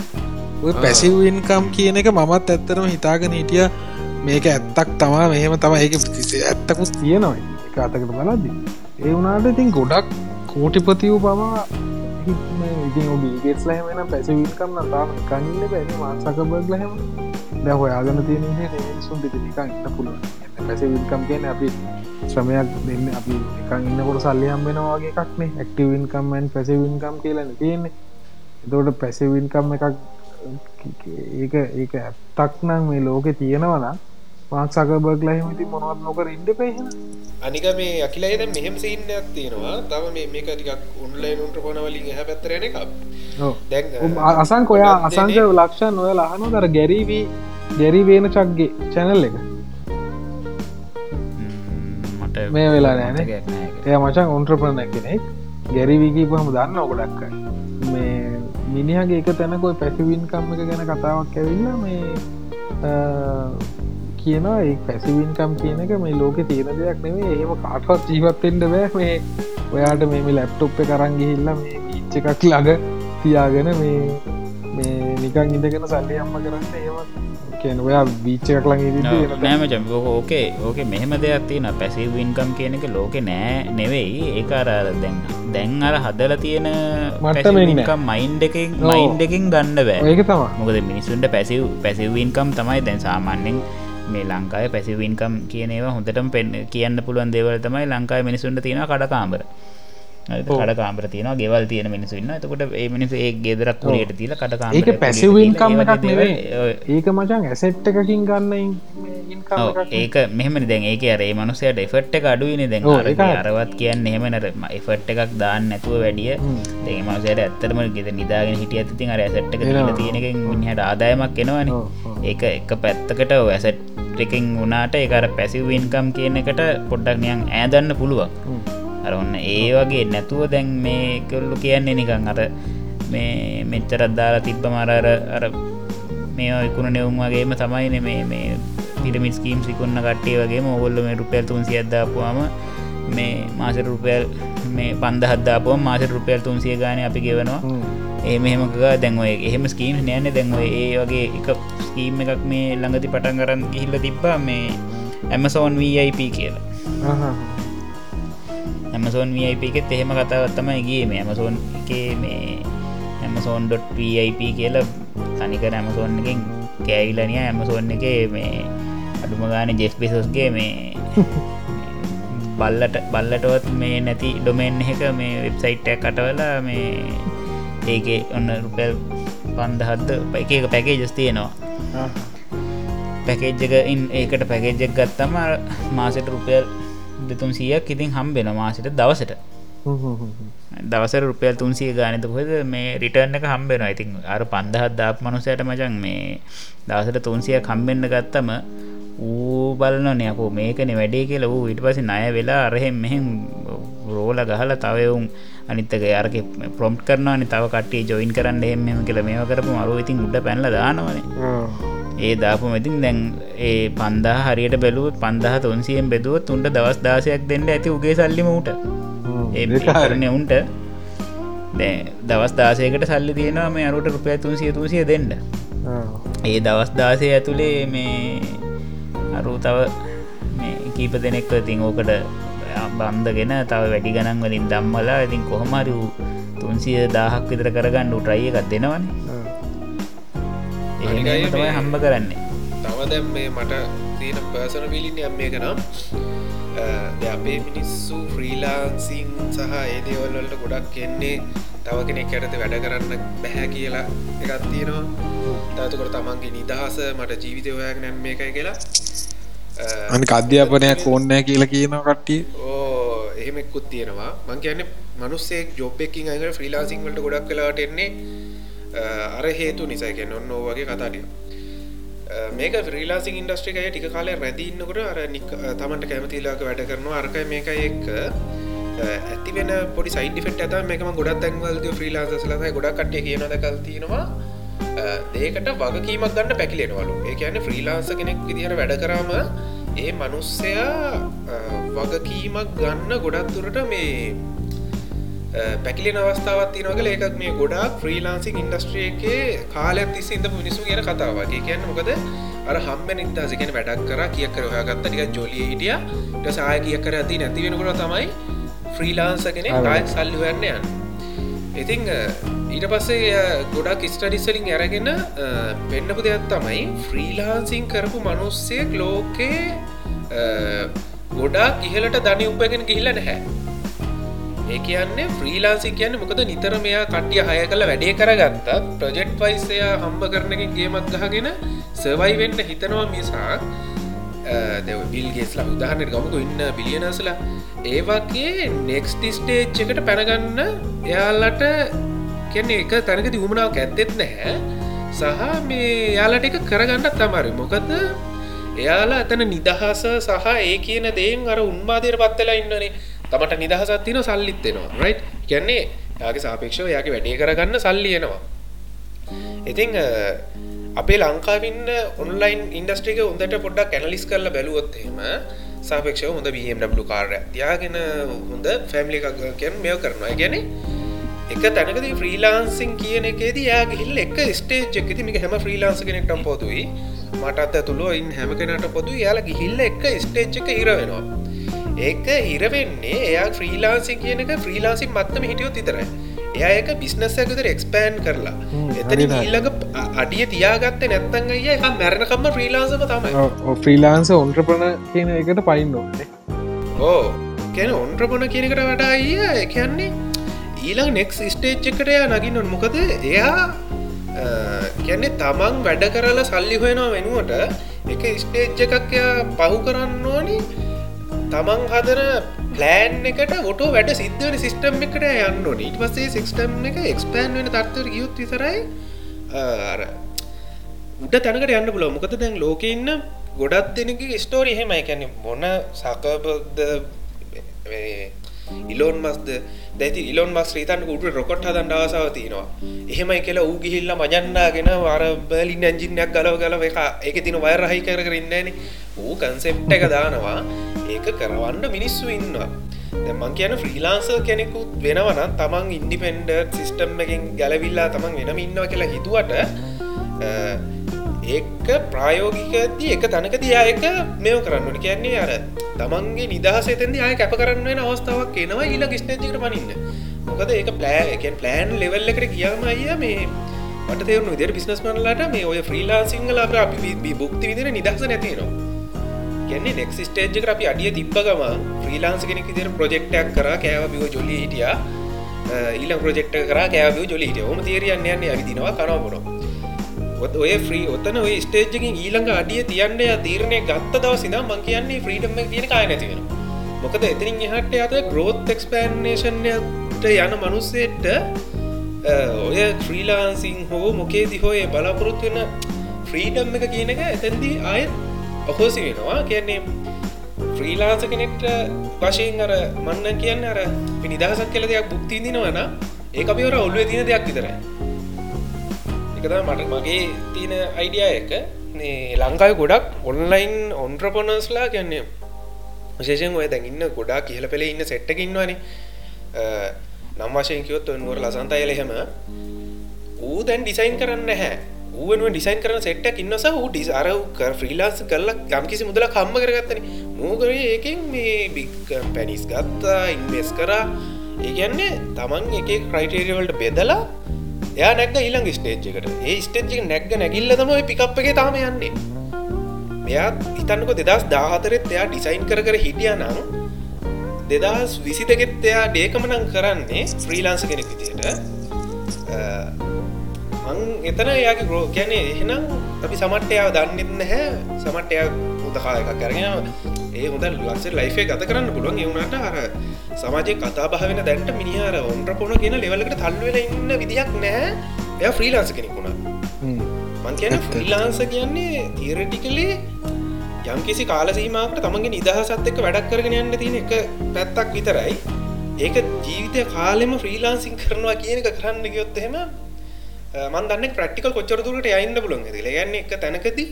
පැසිව් ඉන්කම් කියන එක මමත් ඇත්තරම හිතාගෙන හිටිය මේක ඇත්තක් තමා මෙහෙම තම ඒක ඇත්තකුත් තියෙනවා. එක අතකට බලද්දි. ඒ වුණාට ඉතින් ගොඩක් කෝටිපතිවූ පවා ඉතින් ඔබීගෙටස් ලහමෙන පැසිවිල්කම් තාම කන්න බැනි මාසකබර්ග ලහෙම දැ හොයාගන තියෙන සුන් නිකන් ඉන්න පුළුව පැසිවිල්කම් කියන අපි ශ්‍රමයක් දෙන්න අපි එකන් ඉන්නකොට සල්ලියම් වෙනවාගේ එකක්නේ ඇක්ටවින්කම්මන් පැසිවින්කම් කියලන තියෙන්නේ. එතෝට පැසිවින්කම් එකක් ඒක ඒක ඇත්තක් නම් මේ ලෝකෙ තියෙනවනම් මාක් සකබර්ග ලහිමති මොනවත් නොකර ඉන්ඩ පේහෙන අනික මේ අකිලයිද මෙහෙම සින්න ඇත්තියෙනවා තම මේ මේක ටිකක් උන්ලයින් උන්ට පොනවලින් හ පැත්තරන එකක්. දැන් අසංක ඔයා අසංක ලක්ෂන් ඔය ලහනු දර ගැරීවී ගැරි වේන චක්ගේ චැනල් එක මේ වෙලා නෑන. එය මචන් ඔන්ට්‍රපන කෙනෙක්. ගැරිවිකී පහම දන්න ඔකොඩක්කයි මේ මිනිහගේ එක තැනකොයි පැසිවින්කම් එක ගැන කතාවක් ඇවිල්ල මේ කියනවා ඒ පැසිවින්කම් කියන එක මේ ලෝක තියෙන දෙයක් නෙවේ ඒම කාටවත් ජීවත්තෙන්ට බෑ. මේ ඔයාට මේ ලැප්ටොප් කරංගිහිල්ල මේ බීච්ච එකක් ළඟ තියාගෙන මේ මේ නිකන් ඉඳගෙන සල්ලි අම්ම කරන්න ඒවත් කියන ඔයා එකක් ළඟ නෑම චම්පෝක ඕකේ ඕක මෙහෙම දෙයක් තියෙන පැසිව වින්කම් කියන එක ලෝක නෑ නෙවෙයි. ඒ අරර දැන් දැන් අර හදල තියෙන මට්ටමෙන් නෑ. මයින්් එකින්. මයින්් එකින් ගන්න බෑ. ඒක තමා මොකද මිනිසුන්ට පැසිව් පැසිවීන්කම් තමයි දැන් සාමාන්‍යෙන් මේ ලංකාය පැසිවීන්කම් කියනේවා හොඳටම පෙන් කියන්න පුළුවන් දේවල් තමයි ලංකායි මිනිසුන්ට තියෙන කඩකාම්බර ඔව්. කඩ කාම්බර තියන ගෙවල් තියෙන මිනිසුන්න එතකොට ඒ මිනිස ඒ ගෙදරක් කුලියට තිීල කඩකාම ඒක පැසිවින්කම් එකක් ඒක මචන් ඇසෙට් එකකින් ගන්න ඒක මෙහම දැන් ඒක අරේ මනුසයට එෆට් එක අඩුවන දැන්. අරවත් කියන්න එහෙමනර එෆට් එකක් දාන්න නැතුව වැඩිය. දෙ මනුසයට ඇත්තරම ගෙද නිදාගෙන හිටිය ඇතින් අර ඇසට් එක එනවා. තියෙනකින් මිනිහට ආදායමක් එනවන. ඒක එක පැත්තකට ඇසට් එකෙන් වනාට ඒකර පැසිවීන්කම් කියන එකට පොඩ්ඩක් නියන් ඇදන්න පුළුවන් අර ඔන්න ඒ වගේ නැතුව දැන් මේ කොල්ලු කියන්නේ නිකං අර මේ මෙච්චරත් දාලා තිබ්බ මරර අර මේ ඉකුණ නෙවුම් වගේම තමයින මේ මේ පිරමිස් කීම් සිකුන්න කට්ටේ වගේ ඔගොල්ල මේ රුපියල් තුන්සිය අදදාපුවාම මේ මාස රුපියල් මේ පන්ද හදදාපුව මාස රුපියල් තුන්සිය ගාන අපි ගෙවනවා. ඒ මෙහෙමක දැන්ව එහෙම ස්කීම් නෑන. දැන්ව ඒ වගේ එක ස්කීම් එකක් මේ ළඟති පටන් කරන්න ගිහිල්ල තිබ්බා මේ ඇමසෝන් වIP කියලා ඇමසෝන් වIP එකෙත් එහෙම කතාවත් තමයි ගිය. මේ ඇමසෝන් එක මේ ඇමසෝන්.වIP කියල තනිකර ඇමසෝන් එකින් කෑවිලනිය ඇමසෝන් එක මේ අඩුම ගාන ජෙස් පිසස්ගේ මේ බල්ලට බල්ලටවත් මේ නැති ඩොමෙන් එක මේ වෙබ්සයිට්ටක් කටවලා මේ ඒකේ ඔන්න රුපැල් පන්දහත්ද එක එක පැකේජස් තියෙනවා. පැකේජ්ජක ඉන් ඒකට පැකේජ්ජක් ගත්තම මාසට රුපියල් දෙතුන් සියක් ඉතින් හම්බෙන මාසිට දවසට. දවසර රුපියල් තුන්සිය ගානත කොද මේ රිටර්න එක හම්බෙන ඉතින් අර පන්දහත් දාප මනුසයට මචන් මේ දවසට තුන්සිය කම්බෙන්න්න ගත්තම ඌ බලන නයකෝ මේකන වැඩේ කියලා. වූ ඉට පස නය වෙලා අරහෙම මෙහෙම රෝල ගහල තවවුම් අනිත්තක අරක ප්‍රොම්් කරනවානි තව කටේ ජොයින් කරන්න එහෙම කියල මේ කරපු අරු ඉතින් උඩ පැන්ල දානවනේ ඒ දාපු ඉතින් දැන් ඒ පන්දා හරියට බැලුවත් පන්දහ තුන්සියෙන් බෙදුවත් උන්ට දවස් දාසයක් දෙන්න ඇති උගේ සල්ලිමට ඒ කරන උන්ට. දවස් දාසයකට සල්ලි තියෙනවා මේ අරුට රුපය තුන්සිය තුසිය දෙන්න. ඒ දවස් දාසය ඇතුළේ මේ අරු තව කීප දෙනෙක්ව තින් ඕකට බන්ධගෙන තව වැඩි ගණන් වලින් දම්මලා ඉතින් කොහොමරි තුන්සිය දාහක් විතර කරගන්න උට්‍රයි එකක් දෙනවන තමයි මේ- හම්බ කරන්නේ. තව දැම් මේ මට තියෙන පර්සන පිලින් යම් මේක නම් අපේ මිනිස්සු ෆ්‍රීලාන්සිං සහ ඒදේවල්වලට ගොඩක් කෙන්නේ තව කෙනෙක් ඇරත වැඩ කරන්න බැහැ කියලා එකත් තියෙනවා. තතුකොට තමන්ගේ නිදහස මට ජීවිතය ඔයක් නැම් එකයි කියලා. අනික අධ්‍යාපනයක් ඕන්නෑ කියලා කියන කට්ටිය. ඕ එහෙමෙක්කුත් තියෙනවා. මං කියන්නේ මනුස්සෙක් ජොබ්බෙකින් අඟ ෆ්‍රීලාසිං වලට ගොඩක් කලාට එන්නේ අර හේතු නිසා කිය ඔන්න ඕ වගේ කතාටිය මේක ්‍රීලාසිං ඉන්ඩස්ට්‍රිකය ටික කාලය රැදින්නකොට අර නික් තමන්ට කැමතිලාක වැඩ කරනවා. අර්ක මේක එක් ඇති වෙන පොඩි සයිඩිෆෙට් ඇත මේකම ගොඩත් තැන්වල්ද ්‍රීලාසලයි ගොඩක් කට්ටිය කියන දකල් තියෙනවා. ඒකට වගකීමක් ගන්න පැකිලෙනවලු. ඒ කියන ෆ්‍රීලාන්ස කෙනෙක් විදිහට වැඩ කරාම ඒ මනුස්සයා අ, වගකීමක් ගන්න ගොඩක් දුරට මේ පැකිලෙන අවස්ථාවත් තිනවගල ඒකක් මේ ගොඩක් ෆ්‍රීලාන්සිං ඉන්ඩස්ට්‍රිය එකේ කාලයක් තිස්සින්ද මිනිසු කියන කතාවගේ කියන්න මොකද? අර හම්බ නිදහසගෙන වැඩක් කර කිය කර හගත්ත ටික ජොලිය හිටිය. ට සාය කිය කර ඇති නැති වෙනකොට තමයි ෆ්‍රීලාන්ස කෙනෙ ආය සල්ලි වන්න යන්න. ඉතිං අ, ඊට පස්සේ ගොඩක් ස්ටඩිස්සලින් ඇරගෙන අ, පෙන්නපු දෙයක් තමයි ෆ්‍රීලාන්සිං කරපු මනුස්සයෙක් ලෝකේ ගොඩක් ඉහලට ධනි උපගෙන ගිහිල්ල නැහැ ඒ කියන්නේ ෆ්‍රීලාන්සි කියන්න මොකද නිතර මෙයා කටිය හය කළ වැඩේ කරගත්තත් ප්‍රජෙක්් පයිසය හම්බ කරනකින් ගේමක් ගහගෙන සවයි වෙන්න හිතනවා මිසා දෙව බිල්ගේස්ලා උදාහරනට ගමක ඉන්න බිලියනසලා ඒවගේ නෙක්ස්ටි ස්ටේච් එකට පැනගන්න එයාලට කියන්නේ එක තැනකති උමනාව ඇත්තෙත් නැහැ. සහ මේ යාලට එක කරගන්නත් තමරි මොකද එයාලා ඇතන නිදහස සහ ඒ කියන දේෙන් අර උන්මාදයට පත්වෙලා ඉන්නනේ. තමට නිදහසත්තින සල්ලිත්තෙනවා රයි් කියන්නේ යාගේ සාපේක්ෂව යාගේ වැඩේ කරගන්න සල්ලියනවා ඉතිං අපේ ලංකාවින්න ඔන්ලයින් ඉන්ඩස්ට්‍රික උන්දට පොඩ්ඩක් කැනලිස් කරල බැලුවොත්හෙම සාපේක්ෂව හොඳ BMW කාරය තියාගෙන හොඳ ෆැම්ලි එකකෙන් මෙය කරනවා. ගැන එක තැනකද ෆ්‍රීලාන්සින් කියන එකේද යා ගිහිල් එක ස්ටේජ් එකති මික හැම ෆ්‍රීලාන්ස කෙනෙක්ටම් පොතුයි මටත් ඇතුළුව ඉන් හැම කෙනට පොදු යාලා ගිහිල්ල එක ස්ටේජ් එක ඉර වෙනවා. ඒක හිරවෙන්නේ එයා ෆ්‍රීලාන්සි කියනක ෆ්‍රීලාන්සින් මත්තම හිටියොත් ඉතරයි එයක බිස්නස්සකතර එක්ස්පෑන් කරලා. එතන ඊල්ලඟ අඩිය තියාගත්ත නැත්තන් අය එක මැරණකම්ම ෆ්‍රීලාන්සම තමයි. ෆ්‍රීලාන්ස ඔන්ට්‍රපන කියන එකට පයින්න ඕන්නේ ඕ කැන ඔන්ට්‍රපොන කියනකට වඩා අය කියන්නේ ඊළඟ නෙක්ස් ස්ටේච් එකට එයා නගින්නොන් මොකද එයා කැනෙ තමන් වැඩ කරලා සල්ලි හොයනවා වෙනුවට එක ස්ටේජ් එකක් පහු කරන්න ඕනි තමන් හදර ප්ලෑන් එකට ොට වැඩ සිද්ධවන සිිස්ටම් එකට යන්න ඊට පස්සේ සිික්ස්ටම් එක එක්ස්පෑන් වෙන තත්වර යුත් විතරයි අර උඩ තැනකට යන්න පුල මොකද දැන් ලෝක ඉන්න ගොඩත් දෙනක ස්ටෝරි හෙමයි කැනෙ මොන සකබද ඉලෝන් මස්ද දැති ඉලොන් මස් ්‍රීතන් උට රොකොට් හදන් ආසාව තියෙනවා. එහෙමයි කියලා ඌ ගිහිල්ල මජන්නාගෙන වර බලින් ඇජිනයක් ගලව ගලව එක එක තින වයරහහි කර කරන්නන ඌ කන්සෙප්ට එක දානවා. ඒක කරවන්න මිනිස්සු ඉන්නවා. මං කියන ෆ්‍රීලාන්සර් කෙනෙකුත් වෙනවන තමන් ඉන්ඩිපෙන්ඩ සිිස්ටම් එකින් ගැලවිල්ලා තමන් වෙනම ඉන්නවා කියලා හිතුවට ඒක ප්‍රායෝගිකදී එක තනක දයා එක මෙෝ කරන්න කියන්නේ අර තමන්ගේ නිදහස එතැදි අය කැප කරන්න වෙන අවස්ථාවක් එනවා ඊල ස්ටේජිකට පනින්න. මොකද ඒක ප්ලෑ ප්ලෑන් ලෙවල් එකට කියම අය මේ මට තේරුණු විදිර බිස්නස් මනලට මේ ඔය ෆ්‍රීලා සිංහල අපි බුක්ති විදිර නිදහස නැතිනවා කියන්නේ නෙක් ස්ටේජ් අපි අඩිය තිබ්බගම ්‍රීලාන්ස කෙනෙක් විදිර ප්‍රජෙක්්ටක් කර කෑවබිව ජොලි හිටිය. ඊල ප්‍රජෙක්ට කර කෑව ජොලිට ොම තේරයන්න යන්න ඇවිදිනවා කරවබුණු ඔය ්‍රී ඔතන ඔය ස්ටේජ්කින් ඊළඟ අඩිය තියන්නේ තීරණය ගත්ත දව සිද මං කියන්නේ ෆ්‍රීඩම් තියෙන කාය නැතිවෙන මොකද එතිනින් එහට අද ග්‍රෝත් එක්ස්පෑන්නේෂන්යට යන මනුස්සේට ඔය ක්‍රීලාන්සිං හෝ මොකේ දිහෝය බලාපොරොත්තු වෙන ෆ්‍රීඩම් එක කියන එක එතැන්දී අයත් ඔහෝසි වෙනවා. කියන්නේ ෆ්‍රීලාන්ස කෙනෙක්ට වශයෙන් අර මන්න කියන්න අර නිදහසක් කල දෙයක් බුක්තිදිනවන ඒ අපිවර ඔල්ුව තින දෙයක් විතරයි. එකද මට මගේ තියෙන අයිඩිය එක. ලංකායි ගොඩක් ඔන්ලයින් ඔන්ට්‍රපොනස්ලා කියන්නේ විශේෂෙන් ඔය දැඟන්න ගොඩා කියල පෙළ ඉන්න සෙට්ටකින්නවාන නම් වශයෙන් කිවොත් ඔන්ුවර ලසන්තයල එහෙම. ඌ දැන් ඩිසයින් කරන්න හැ ඌුව ඩිසයින් කරන සෙට්ට ඉන්නස ූ ඩිසාර ෆ්‍රීලාස් කරලා යම්කිසි මුදල කම්ම කරගත්තන. මූකර ඒකින් මේ බික් පැනිස් ගත්තා ඉන්වස් කරා. ඒගැන්නේ තමන් එක ක්‍රයිටේරියවල්ට බෙදලා එයා නැක්ග ඊළඟ ස්ටේජ් එකට. ඒ ස්ටේජ් නැක්ග නැගිල්ල තම පිකප් එක තාම යන්නේ. මෙයා හිතන්නක දෙදස් දාහතරෙත් එයා ඩිසයින් කර කර හිටිය නම් දෙදස් විසි දෙකෙත් එයා ඩේකමනං කරන්නේ ෆ්‍රීලාන්ස කෙනෙක් විදියට. මං එතන එයාගේ ග්‍රෝ ගැන එහෙනම් අපි සමට්ටයාව දන්නෙත් නැහැ. සමට්ටයා උදහා එකක් කරගෙන ඒ හොඳ ලක්සේ ලයිෆේ ගත කරන්න පුළුවන්. එවුණට අර සමාජය කතා බහවෙන දැන්ට මිනිහර ඔන්ට්‍ර පොන කියන ලෙවලකට තල්වෙල ඉන්න විදිහක් නෑ එය ෆ්‍රීලාන්ස කෙනෙකුුණ මං කියන ෆ්‍රීලාන්ස කියන්නේ තීරටිකලේ යම් කිසි කාලසීමකට තමගේ නිදහසත් එක්ක වැඩක් කරගෙන යන්න තියෙන එක පැත්තක් විතරයි. ඒක ජීවිතය කාලෙම ෆ්‍රීලාන්සිං කරනවා කියන එක කරන්න ගයොත් එහෙම මන්දන්න ප්‍රක්ටිකල් කොච්චරතුරට යන්න පුළන් ගන්න එක තැනකදී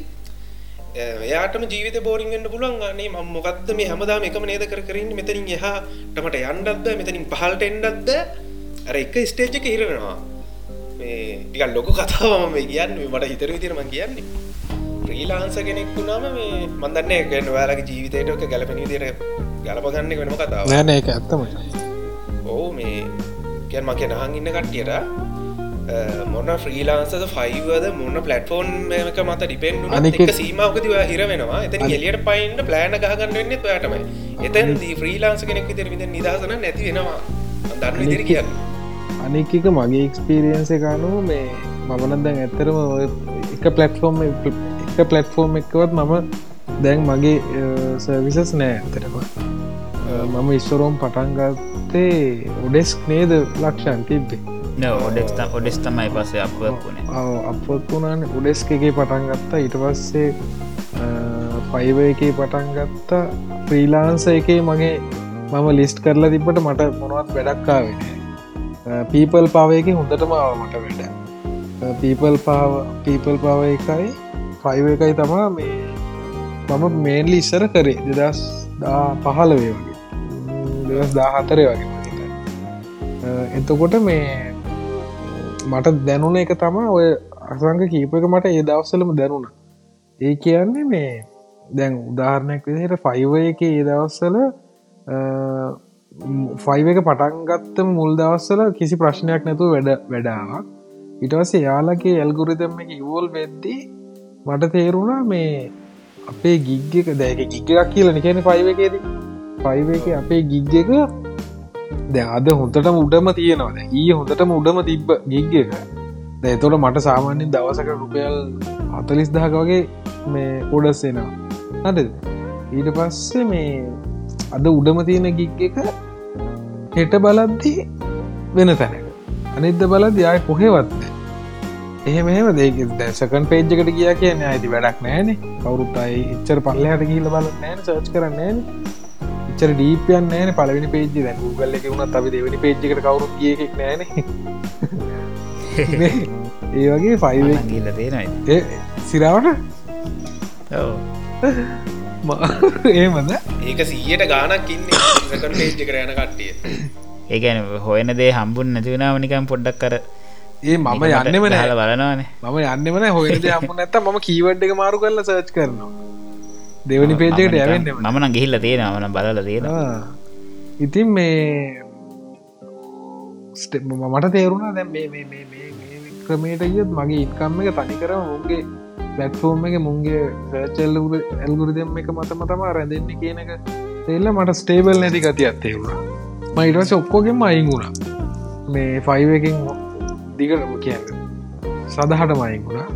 එයාටම ජීවිත බෝරින්ගන්න පුළුවන්. අනේ ම මොකක්ද මේ හමදාම එකම නේද කර කරන්න මෙතනින් එහාටමට යන්ඩක්ද මෙතනින් පහල්ට එන්ඩක්ද අර එක ස්ටේජ් එක හිරෙනවා ටික ලොකු කතාවම මේ කියන්න. මට හිතර විතරම කියන්නේ. ප්‍රීලාන්ස කෙනෙක් වුණාම මේ මන්දන්න ගැන ඔයාලගේ ජීවිතයටක ගැලපෙන දිර ගලපගන්න වෙනම කතාව නෑන එක ඇත්තම. ඕ මේ ගැන් මක නහන් ඉන්න කට්ටියට මොන ෆ්‍රීලාන්සද ෆයිවද මොන්න පලටෆෝන් එක මත ඩිපෙන්ඩු අනික සීමකතිව හිර වෙනවා. එතන එලියට පයින්ට ප්ලෑන ගහගන්න වෙන්න ඔයාටමයි. එතන් දී ෆ්‍රීලාන්ස කෙනෙක් විතර විද නිදහසන නැති වෙනවා. දන්න විදිර කියන්න. අනිකක මගේ එක්ස්පීරියන්ස එකනු මේ මමනත් දැන් ඇත්තරම එක පලට්ෆෝර්ම් එක පලට්ෆෝර්ම් එකවත් මම දැන් මගේ සර්විසස් නෑ ඇතරම මම ඉස්සරෝම් පටන්ගත්තේ උඩෙස්ක් නේද ලක්ෂන් තිබ්බේ ඔඩෙක් ඔඩෙස් තමයි පස්සේ අපකුණේ අපත් වුණන උඩෙස්ක එකේ පටන් ගත්තා. ඊට පස්සේ පයිව එකේ පටන් ගත්තා. ෆ්‍රීලාන්ස එකේ මගේ මම ලිස්ට් කරලා තිබට මට මොනවත් වැඩක්කාවෙන පීපල් පාවයක හොඳටම ආවමට වැඩ. පීපල් පාව පීපල් පාව එකයි ෆයිව එකයි තමා මේ මම මේන්ලි ඉස්සර කරේ. දෙදස් දා පහල වේ වගේ දෙදස් දාහතරය වගේ එතකොට මේ මට දැනුන එක තමා ඔය අසංක කීපක මට ඒ දවස්සලම දැනුණ. ඒ කියන්නේ මේ දැන් උදාහරණයක් විදිහට ෆයිව එක ඒ දවස්සල ෆයිව එක පටන්ගත්තම මුල් දවස්සල කිසි ප්‍රශ්නයක් නැතුව වැඩ වැඩාවක්. ඉටවසේ යාලගේ ඇල්ගුරිදම් එක ඉවෝල් වෙද්දී මට තේරුණා මේ අපේ ගිග්ගක දැක ගිග්ගක් කියලන කියන ෆයිව එකේද. ෆයිව එක අපේ ගිග්ග එක දැ අද හොඳටම උඩම තියෙනවා. ඊ හොඳටම උඩම තිබ්බ ගිග්ග එක. දැතොට මට සාමාන්‍යෙන් දවසක රුපියල් අතලිස් දහක වගේ මේ ඔඩස්සෙනවා හද ඊට පස්සේ මේ අද උඩම තියෙන ගිග් එක හෙට බලද්දී වෙන තැනක. අනිද්ද බලද යාය කොහෙවත් එහෙම එහෙම දෙක දැසකන් පේජ්ජකට කියා කියන ඇති වැඩක් නෑන කවරුත් අයි එච්චර පල්ලහට කියල බල නෑන සර්ච් කරන්න එච්චර ඩීපයන් නෑන පලවෙනි පේජි දැ ගල්ල එක වුණත් අපි දෙවනි පේජ්ජකට කවරුත් කියෙක් නෑන ඒ වගේ ෆයිල් ගිල්ල තියෙනයි සිරාවට? ඒමද ඒක සීයට ගානක් ඉන්න. පේජ්ජ කරයන කට්ටිය. ඒගැන හොයන දේ හම්බුන් නැතිවනාවනිකම් පොඩ්ඩක් කර ඒ මම යන්නෙම හල නෑ බලනවානේ. මම යන්නෙමන හොයද හම්පු නැත්ත ම කීවඩ් එක මාරු කරලා සර්ච් කරනවා දෙවනි පේජකට ඇවෙන්න මන ගිහිල්ල තියෙන මන බලල තියෙනවා. ඉතින් මේ මට තේරුණා දැන් මේ මේ මේ මේ මේ ක්‍රමයට ගියත් මගේ ඉන්කම් එක තනිකර මුන්ගේ පලට්ෆෝර්ම් එක මුන්ගේ සර්චල් ඇල්ගුරු දෙම එක මතම තමා රැඳෙන්නේ කියන එක තෙල්ල මට ස්ටේබල් නැති ගති අත්තේවුණා මයිටවස ඔක්කෝගෙන් අයිංගුණා මේ ෆයිවකින් දිගටම කියන්න. සදහට මයිකුණා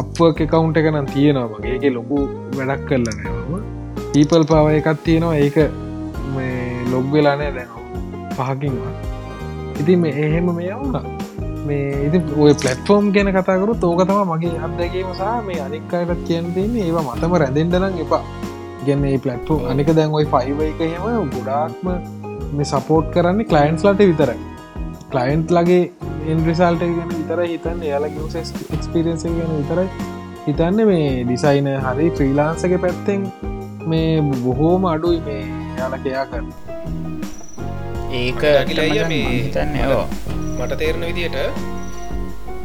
අප කකවුන්් එක නම් තියෙනවා මගේගේ ලොකු වැඩක් කරලනෑම පීපල් පාව එකත් තියෙනවා. ඒක ලොග් වෙලානෑ දැන පහකින්වා ඉති මේ එහෙම මේ වුණා. මේ ඉති ඔය පලට්ෆෝර්ම් ගැන කතාකරු තෝකතම මගේ අත්දැකීම සහ මේ අනික්කායටත් කියන්න තින්නේ ඒවා මතම රැඳෙන්ඩනම් එපා. ගැන්න ඒ පලට්ෆෝ අනික දැන් ඔයි ෆයිව එක හෙම ගොඩාක්ම මේ සපෝට් කරන්නේ කලයින්ස් ලට විතරයි. කලයින්ට් ලගේ ඉන්රිසල්ට ගැන විතර හිතන්න. එයාලගේ එක්ස්පිරන්ස ගැන විතරයි හිතන්න. මේ ඩිසයින හරි ෆ්‍රීලාන්සක පැත්තෙන් මේ බොහෝම අඩුයි මේ යාලකයා කරන්න. ඒක ඇගිලා මේ හිතන්න මට තේරණ විදියට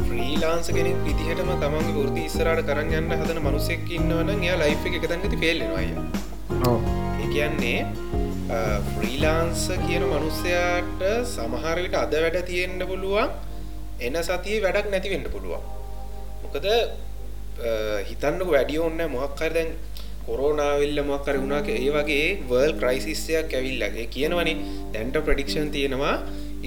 ්‍රීලාන්ස කෙනෙක් විදිහටම තමන්ගේ ෘති ඉස්සරට කරන්න යන්න හදන මනුසෙක් ඉන්නවන එයා ලයි් එක තැන්ගති පෙල්ලෙනවාය ඒ කියන්නේ ෆ්‍රීලාන්ස කියන මනුස්සයාට සමහරවිට අද වැඩ තියෙන්න්න පුළුවන් එන සතිය වැඩක් නැතිවෙන්න පුළුවන්. මොකද හිතන්නක වැඩිය ඔන්න මොහක්කර දැන් කොරෝනාවෙල්ල මොක්කර වුණා ඒ වගේ වර්ල් ක්‍රයිසිස්සයක් ඇවිල්ලගේ කියනවනි දැන්ට ප්‍රඩික්ෂන් තියෙනවා.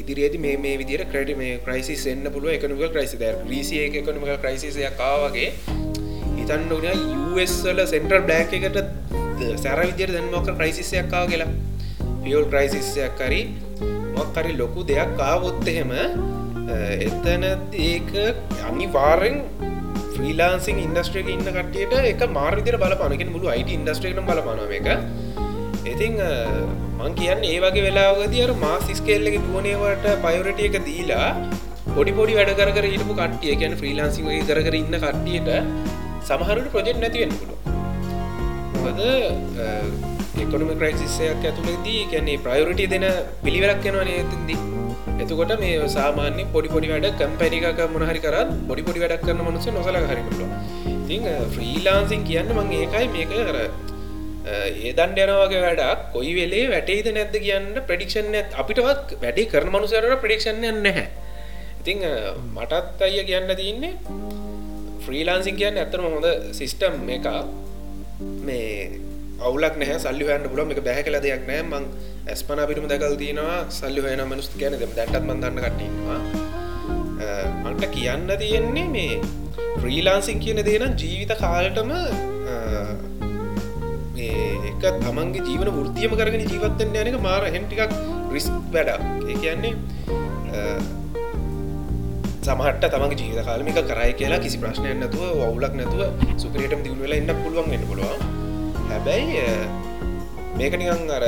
ඉදිරියේද මේ මේ විදිර ක්‍රඩ මේ ක්‍රයිසිස් එන්න පුළුව එකනුක ක්‍රයිසි ද ්‍රීසිය එකනුක ක්‍රයිසිසයක් කාවගේ හිතන්න ඕන යස්ල සෙන්ටර් බ්ලෑක් එකට සැර විදිර දැන්මොක ක්‍රයිසිසයක් කාව කියලා. පියල් ක්‍රයිසිස්සයක් කරි මොක්කරි ලොකු දෙයක් කාවොත් එහෙම එතන ඒක අනිවාරෙන් ්‍රීලාන්සින් ඉන්ඩස්ට්‍රේක ඉන්න කටියට එක මාර්විදිර බලපනක මුළු අයිට ඉන්ඩස්ට්‍රේකන බලපනව එක ඉතිං මං කියන්න ඒ වගේ වෙලාගදිර මාසිස්කේල්ලක ගුවනේවට පයුරටිය එක දීලා පොඩි පොඩි වැඩ කර ඉටපු කට්ටිය කියන ්‍රීලාන්සින් වගේ කර කර ඉන්න කට්ටියට සමහරට ප්‍රජෙක්් නැතිවෙන පුළු මොකද එකොනම ක්‍රයිසිස්සයක් ඇතුළදී ගැන්නේ ප්‍රයෝරිටි දෙන පිළිවෙලක් යනවා නතිදී එතකොට මේ සාමාන්‍ය පොඩි පොඩි වැඩ කම්පැනික මොනහරි කරත් පොඩි පොඩි වැඩක් කරන මනුස නොසල හරිපුල ඉතිං ෆ්‍රීලාන්සින් කියන්න මං ඒකයි මේක කර ඒ දන්ඩ යනවාගේ වැඩක් කොයි වෙලේ වැටේද නැද්ද කියන්න ප්‍රඩික්ෂන් ඇත් අපිටවත් වැඩි කරන මනුසරට ප්‍රඩික්ෂණ නැහැ. ඉතිං මටත් අය කියන්න තියන්නේ ෆ්‍රීලාන්සින් කියන්න ඇත්තන හොඳ සිිස්ටම් එක මේ අවුලක් නෑ සල්ලි හන්න පුලම එක බැහ කල දෙයක් නෑ මං ඇස්පන පිටම දැකල් තියෙනවා. සල්ලි හයන මනුස් කියන දෙම දැටත් මන්දන්න කටන්නවා මට කියන්න තියෙන්නේ මේ ෆ්‍රීලාන්සින් කියන දේන ජීවිත කාලටම එක තමන්ගේ ජීවන ෘතියම කරගෙන ජීවත්තෙන් යනක මාර හෙන්ටිකක් රිස් වැඩක්. ඒ කියන්නේ සමහට තමගේ ජීවිත කාලමික කරයි කියලා කිසි ප්‍රශ්නයක් නැතුව වවුලක් නැතුව සුපරේටම දියුණ වෙලා ඉන්න පුළුවන් වෙන්න පුළුවන්. හැබැයි මේක නිකං අර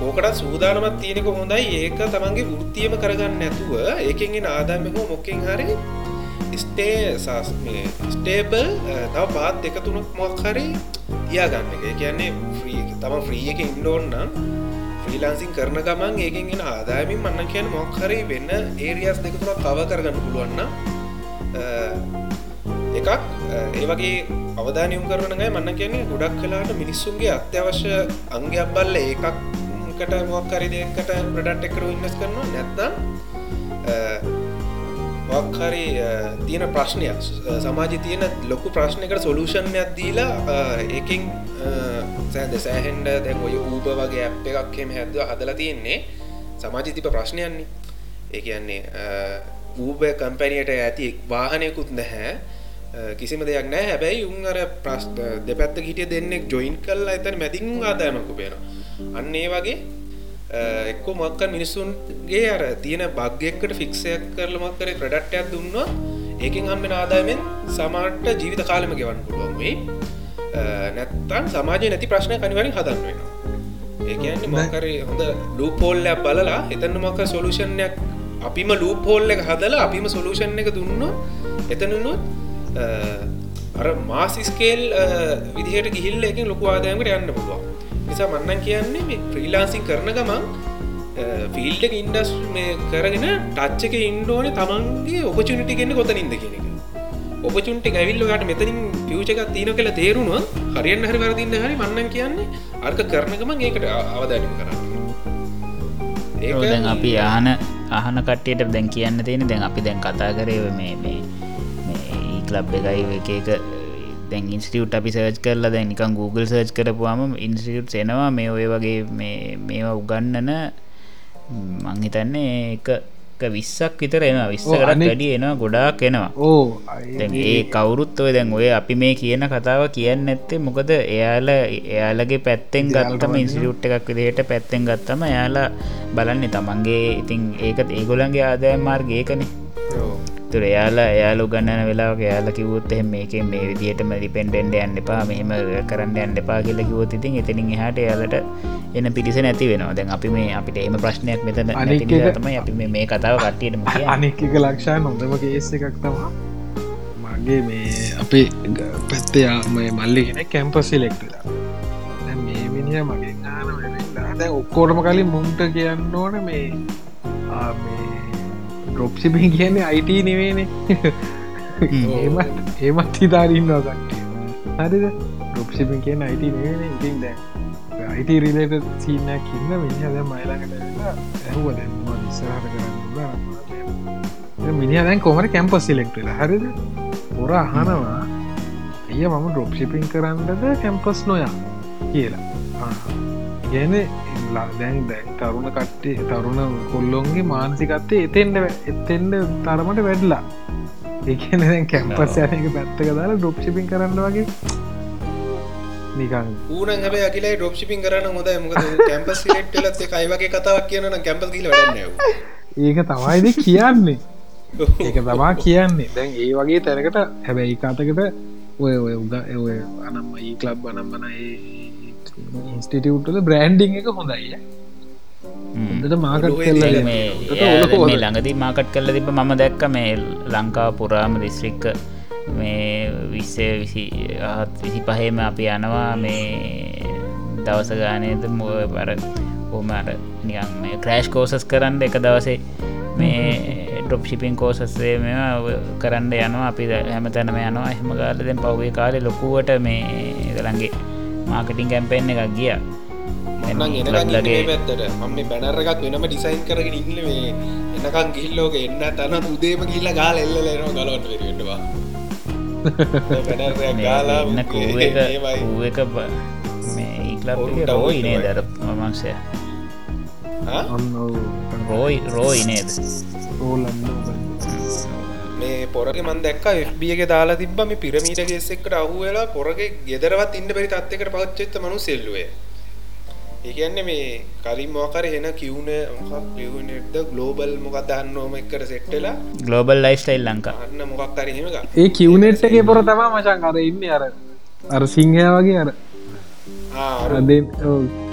කෝකට සූදානමත් තියෙනක හොඳයි. ඒක තමන්ගේ වෘත්තියම කරගන්න නැතුව ඒකෙන්ගෙන ආදාමක මොක්කෙන් හරි ස්ටේ ස්ටේබල් තව පාත් දෙක තුනක් මොක් හරි තියාගන්න එක. කියන්නේ ්‍රී තම ෆ්‍රී එක ඉන්ඩෝන්නම් ්‍රීලාන්සින් කරන ගමන් ඒකෙන්ගෙන ආදායමින් මන්න කියන මොක්හරි වෙන්න ඒරියස් දෙකතුරක් කව කරගන්න පුළුවන්න එකක්. ඒ වගේ අවධානයම් කරනගයි මන්න කියන්නේ ගොඩක් කලාට මිනිස්සුන්ගේ අත්‍යවශ්‍ය අංගයක් බල්ල ඒකක්කට මොක්කරි දෙකට ප්‍රඩට් එකරු ඉන්නස් කරනවා නැත්තම් වක්හරි තියෙන ප්‍රශ්නයක්. සමාජ තියෙන ලොකු ප්‍රශ්නකට සොලූෂන්යක් දීලා ඒකින් සෑද සෑහෙන්ඩ දැන් ඔය ඌප වගේ ඇප් එකක්හෙම හැද හදලා තියෙන්නේ. සමාජ තිප ප්‍රශ්නයන්නේ. ඒ කියන්නේ ඌබ කම්පැනියට ඇති වාහනයකුත් නැහැ. කිසිම දෙයක් නෑ හැබැයි උන් අර ප්‍රශ් දෙපැත්ත හිටිය දෙන්නෙක් ජොයින් කල්ලා එතන මැතින් ආදායමකු පේන අන්න ඒ වගේ එක්කෝ මක්ක මිනිස්සුන්ගේ අර තියෙන බග්ගෙක්කට ෆික්සයක් කරලමක්කර ප්‍රඩක්ටයක් දුන්නවා ඒකින් හම්බෙන ආදායමෙන් සමාට ජීවිත කාලම ගෙවන්න පුළුවන් වෙයි. නැත්තන් සමාජය නැති ප්‍රශ්නය කනිවරින් හදන්න වෙනවා. ඒකන්නේ මකර හොඳ ලූපෝල්ලයක් බලලා එතන්න මක සොලූෂණයක් අපිම ලූපෝල්ල එක හදලා අපිම සොලූෂන් එක දුන්න එතනනුත් අර මාසිස්කේල් විදිහට ගිහිල්ල එකින් ලොකු ආදායමට යන්න පුළුවන්. නිසා මන්නන් කියන්නේ මේ ෆ්‍රීලාන්සින් කරන ගමන් ෆිල්ඩ ඉන්ඩස් මේ කරගෙන ටච්චක ඉන්ඩෝන තමන්ගේ ඔපචුනිටි ගන්න කොතනින්ද කියන එක. ඔපචුන්ටි ඇවිල්ලට මෙතනින් පියචක තියන කළ තේරුණුව හරියන් හරි වරදින්න හරි මන්නන් කියන්නේ අර්ක කරනගමන් ඒකට අවධානම කරන්න. ඒ අපි ආහන අහන කට්ටියට දැන් කියන්න තියෙන දැන් අපි දැන් කතා කරේ මේ මේ ඊලබ් එකයි එක එක. දැන් ඉන්ස්ටියුට් අපි සර්ච් කරලා දැ නිකන් Google සර්ච් කරපුවාම ඉන්ස්ටියුට් එනවා. මේ ඔය වගේ මේවා උගන්නන මංහිතන්නේ එක විස්සක් විතර එනවා. විස්ස කරත් වැඩි එනවා ගොඩාක් එනවා. ඕ ඒ කවුරුත් ඔය දැන් ඔය අපි මේ කියන කතාව කියන්න ඇත්තේ මොකද එයාල එයාලගේ පැත්තෙන් ගත්තම ඉන්සිටියුට් එකක් විදිහට පැත්තෙන් ගත්තම එයාලා බලන්නේ තමන්ගේ ඉතින් ඒකත් ඒගොලන්ගේ ආදාය මාර්ගයකනේ තුර එයාලා එයාලු ගන්නන වෙලාක යාලා කිවොත් එහ මේක මේ විදිහටම ලිපෙන්ඩෙන්ඩ යන්න එපා මෙහෙම කරන්න යන්න එපා කියල කිවොත් ඉතින් එතනින් එහට යාලට එන පිරිස නැති වෙනවා. දැන් අපි මේ අපිට එම ප්‍රශ්නයක් මෙතන තම අපි මේ කතාව කට්ටියට අනෙක් ලක්ෂා නොදම කේස එකක් තමා මගේ මේ අපේ පැත්තයා මේ මල්ලිගෙන කැම්පසි ලෙක්ටලා මේ මිනිිය වෙලා දැ ඔක්කෝටම කලින් මුන්ට කියන්න ඕන මේ මේ ඩොප්සිපින් කියන්නේ අයිට නෙවේන ඒමත් ඒමත් හිතාරන්නවා කට්ටේ හරිද? ඩොප්සිපින් කියන අයිට නෙවෙන ඉතින් දැ අයිට රිලට සීනයක් ඉන්න මිනි හද මයිලාකට ඇහුව දැන්ම නිස්සරහට කරන්න මිනි දැන් කොමට කැම්පස් සිලෙක්ටල හරිද? පොර අහනවා. එය මම ඩොප්ෂිපින් කරන්නද කැම්පස් නොයා කියලා. ගැන දැන් දැන් තරුණ කට්ටේ තරුණ කොල්ලොන්ගේ මානසිකත්තේ එතෙන්ට එතෙන්ට තරමට වැඩලා. ඒකන දැන් කැම්පස් යනක පැත්තක දාලා ඩොප්ෂිපින් කරන්න වගේ. නිකන්. ඌන හැබ අකිලා ඩොප්ෂිපින් කරන්න හොද මොක කැම්පස් ලෙට්ලත් එකයි වගේ කතාවක් කියන්න කැම්පස් කියල වැඩන්න ඒක තමයිද කියන්නේ. ඒක තමා කියන්නේ. දැන් ඒ වගේ තැනකට හැබැයි කාතකට ඔය ඔය උග ඔය අනම්ම ඒ කලබ් අනම්මන ඒ ඉන්ස්ටිටියුට්ල බ්‍රෑන්ඩිං එක හොඳයි ට මාකට් මේ ළඟදී මාකට් කල්ල තිබ මම දැක්ක මේ ලංකා පුරාම දිස්ත්‍රික්ක මේ විස්සේ විසි විසි පහේම අපි යනවා මේ දවස ගානයද මුව බර ඕමට නියන් මේ ක්‍රෑෂ් කෝසස් කරන්න එක දවසේ මේ ටොප් ශිපින් කෝසස්සේ මෙ කරන්න යනවා. අපි හැම තැනම යනවා. එහෙම ගාලදෙන් පහුගේ කාලෙ ලොකුවට මේ ගලන්ගේ මාකටින් කැම්පෙන්න්න එකක් ගිය. ලගේ මම බැනර එකක් වෙනම ඩිසයින් කරගෙන ඉන්න මේ. එනකං ගිල්ලෝක එන්න තන උදේම ගිල්ල ගාල එල්ල ලෙනවා ගලවට වෙරෙන්ටවා ගාලා එක මේ ඉක්ලබ් රෝයි නේ දර මමක්ෂය රෝයි රෝයි නේද මේ පොරගේ මන් දැක්ක FBගේ දාලා තිබ්බම පිරමීට ගෙස්සෙක්කට අහුවෙලා පොරගේ ගෙදරවත් ඉන්න බැරි තත්වකට පච්චෙත්ත මනු සෙල්ලුවේ ඒකන්න මේ කලින් මොකර හෙන කිවුණ මොකක් ලියනට ගලෝබල් මොකක් දන්නෝම එකට සෙට්ටලා ගලෝබල් ලයිස්ටයිල් ලංකා. අන්න මොකක් අර හෙමක ඒ කිවනෙට් එකේ පොර තමා මචන් අර ඉන්න අර. අර සිංහය වගේ අර.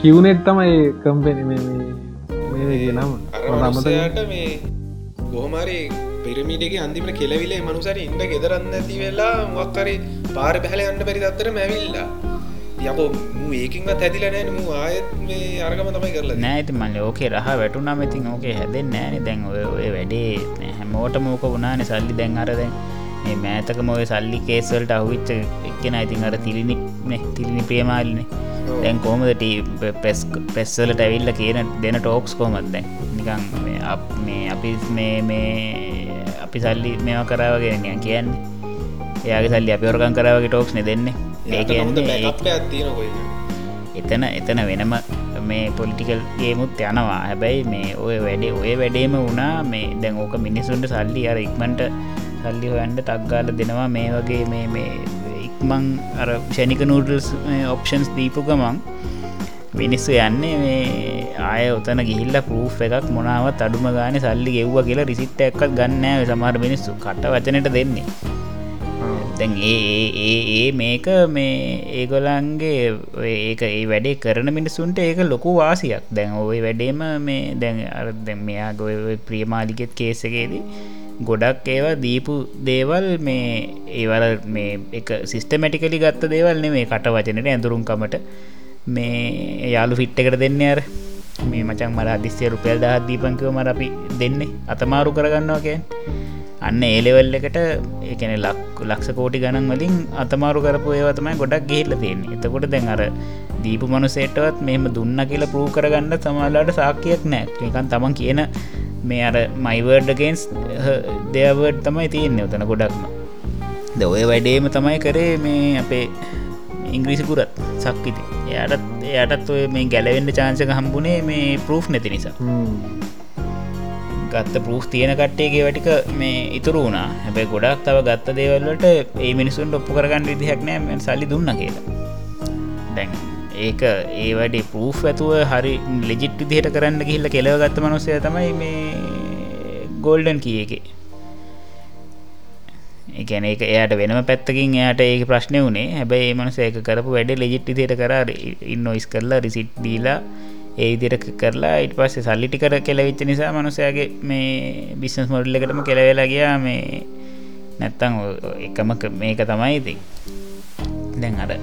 කිවනෙට් තමයි කම්පෙන මේ නම්. අරමසයට මේ ගොහමරි පිරමිටක අන්තිමට කෙලවිලේ මනුසර ඉන්න ගෙදරන්න ඇති වෙලා මොක්කරි පාර බැහල අන්න පරි තත්තර මැවිල්ලා යකෝ ඒකින්ව ඇතිලනෑන මු ආයත් මේ අරගම තමයි කරලා නෑති මල්ල ඕකේ රහ වැටුනම් ඉතින් ඕකේ හැදෙන් නෑන දැන් ඔය වැඩේ හැමෝට මෝක වුණාන සල්ලි. දැන් අරදැන් මේ මෑතක මොය සල්ලි කේසල්ට අහුවිච්ච එක්කෙන ඉතින් අර තිලිනි තිලිනි ප්‍රේමාලිනේ දැන් කෝමදට පෙස් පෙස්සලට ඇවිල්ල කියන දෙන ටෝක්ස් කෝමත් දැන්? නිකං මේ අපි මේ මේ අපි සල්ලි මේවා කරාවගෙන නියන් කියන්නේ. එයාගේ සල්ලි අපි ඔරකන් කරාවගේ ටෝක්ස් නෙ දෙන්නේ. එතන එතන වෙනම මේ පොලිටිකල් ගේමුත් යනවා. හැබැයි මේ ඔය වැඩේ ඔය වැඩේම වුණා මේ දැන් ඕක මිනිසුන්ට සල්ලි අර ඉක්මට සල්ලි හොයන්ට තක්ගාල දෙනවා. මේ වගේ මේ මේ ඉක්මං අර ෂණික නූඩල්ස් ඔප්ෂන්ස් දීපු ගමන් මිනිස්සු යන්නේ මේ ආය ඔතන ගිහිල්ල පූ් එකක් මොනාවත් අඩුම ගාන සල්ලි ගෙව්ව කියලා රිසිට්ට එකක් ගන්නෑ සමහර මිනිස්සු. කට වචනට දෙන්නේ. දැන් ඒ ඒ ඒ මේක මේ ඒගොලන්ගේ ඒක ඒ වැඩේ කරන මිනිසුන්ට ඒක ලොකු වාසියක්. දැන් ඔය වැඩේම මේ දැන් අර මෙයා ගොය ප්‍රියමාලිකෙත් කේසකේදී ගොඩක් ඒවා දීපු දේවල් මේ ඒවල මේ එක සිිස්ටමැටිකලි ගත්ත දේවල් නෙමේ කට වචනට ඇඳුරුම්කමට මේ යාලු ෆිට්ට එකට දෙන්න අර. මේ මචන් මර අදිස්සේ රුපියල් දහත් දීපංකව මර අපි දෙන්නේ. අතමාරු කරගන්නවා කියෙන් අන්න ඒලෙවල් එකට එකන ලක් ලක්ෂ කෝටි ගණන් වලින් අතමාරු කරපු ඒවතමයි ගොඩක් ගෙහිල්ල තියෙන එතකොට දැන් අර දීපු මනුසේටවත් මෙම දුන්න කියලා පරූ කරගන්න සමාලාට සාක්කයක් නෑ එකන් තමන් කියන මේ අර මයිවර්ඩගෙන්ස් දෙයවර්ඩ් තමයි තියෙන්නේ ඔතන ගොඩක්ම. ද ඔය වැඩේම තමයි කරේ මේ අපේ ඉංග්‍රීසිකුරත් සක්විති. එයටත් එයටත් ඔය මේ ගැලවෙන්ඩ චාන්සක හම්බුණේ මේ පරූ් නැති නිසා. ගත්ත පරූස් තියෙන කට්ටේගේ වැටික මේ ඉතුරු වුණා. හැබැයි ගොඩක් තව ගත්ත දේවල්ලට ඒ මිනිසුන් ඔප්පු කරගන්න විදිහක් නෑ සල්ලි දුන්න කියලා. දැන් ඒක ඒ වැඩි පරූ් ඇතුව හරි ලෙජිට් විදිහට කරන්න ගිහිල්ල කෙලව ගත්ත මනුසය තමයි මේ ගෝල්ඩන් කිය එක. එකන එක එයට වෙනම පැත්තකින් එයට ඒක ප්‍රශ්නය වනේ හැබැයි මනස ඒක කරපු වැඩ ලෙජිට් විදියට කර ඉන්න ඔයිස් කරලා රිසිට් දීලා ඒ ඉදිරක කරලා ඉට පස්සේ සල්ලිටි කර කෙලවිච්ච නිසා මනුසයාගේ මේ බිස්නස් මොඩල්ලකටම කෙලවෙලා ගියා. මේ නැත්තං එකම මේක තමයි ඉති දැන් අර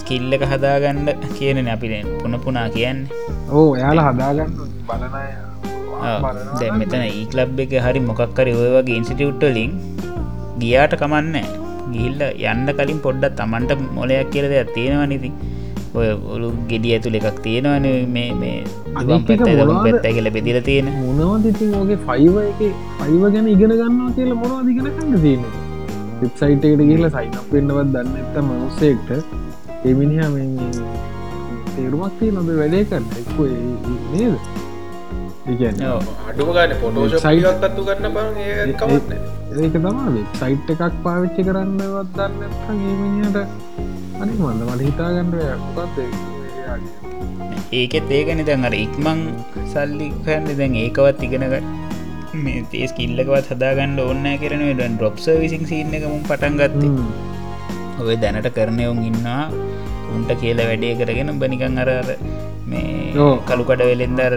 ස්කිල්ල එක හදාගන්න කියනෙන අපි පුන පුනා කියන්නේ. ඕ එයාලා හදාගන්න බලනය දැ මෙතන ඒලබ් එක හරි මොකක්කරි ඔය වගේ ඉන්සිටියුට්ටලින් ගියාට කමන්න ගිහිල්ල යන්න කලින් පොඩ්ඩත් තමන්ට මොලයක් කියලද තියෙනවා නිති ඔය ඔලු ගෙඩිය ඇතුළ එකක් තියෙනවන මේ මේ පැත්ත කියල බෙදිල තියෙන. මොනවද ඉතින් ඕගේ ෆයිව එක ෆයිව ගැන ඉගෙන ගන්නවා කියලා මොනවද ඉගෙන කන්න තියෙන වෙබ්සයිට් එකට කියලා සයිනක් වෙන්නවත් දන්න එත මනුස්සෙක්ට එමිනිහ තේරුමක් තිය නොද වැඩේ කරන්න. එක්ක නේද අඩුම ගන්න. පොටෝ සයිටත්තු කරන්න ප ඒක තමා සයිට් එකක් පාවිච්චි කරන්නවත් දන්න ඒමිනිට අනි මන්ද මට හිතාගන්න මොකක්ද ඒකෙත් ඒකන. දැන් අර ඉක්මං සල්ලි කරන්න දැන් ඒකවත් ඉගෙනග මේ තේස් කිල්ලකවත් හදාගන්න ඔන්න කරන ඩන් ඩොප්ස විසින් සින්න එක මුම් පටන් ගත්තේ. ඔය දැනට කරනයවුන් ඉන්නා උන්ට කියල වැඩේ කරගෙන බනිකං අරර මේ කළුකට වෙලෙන්දර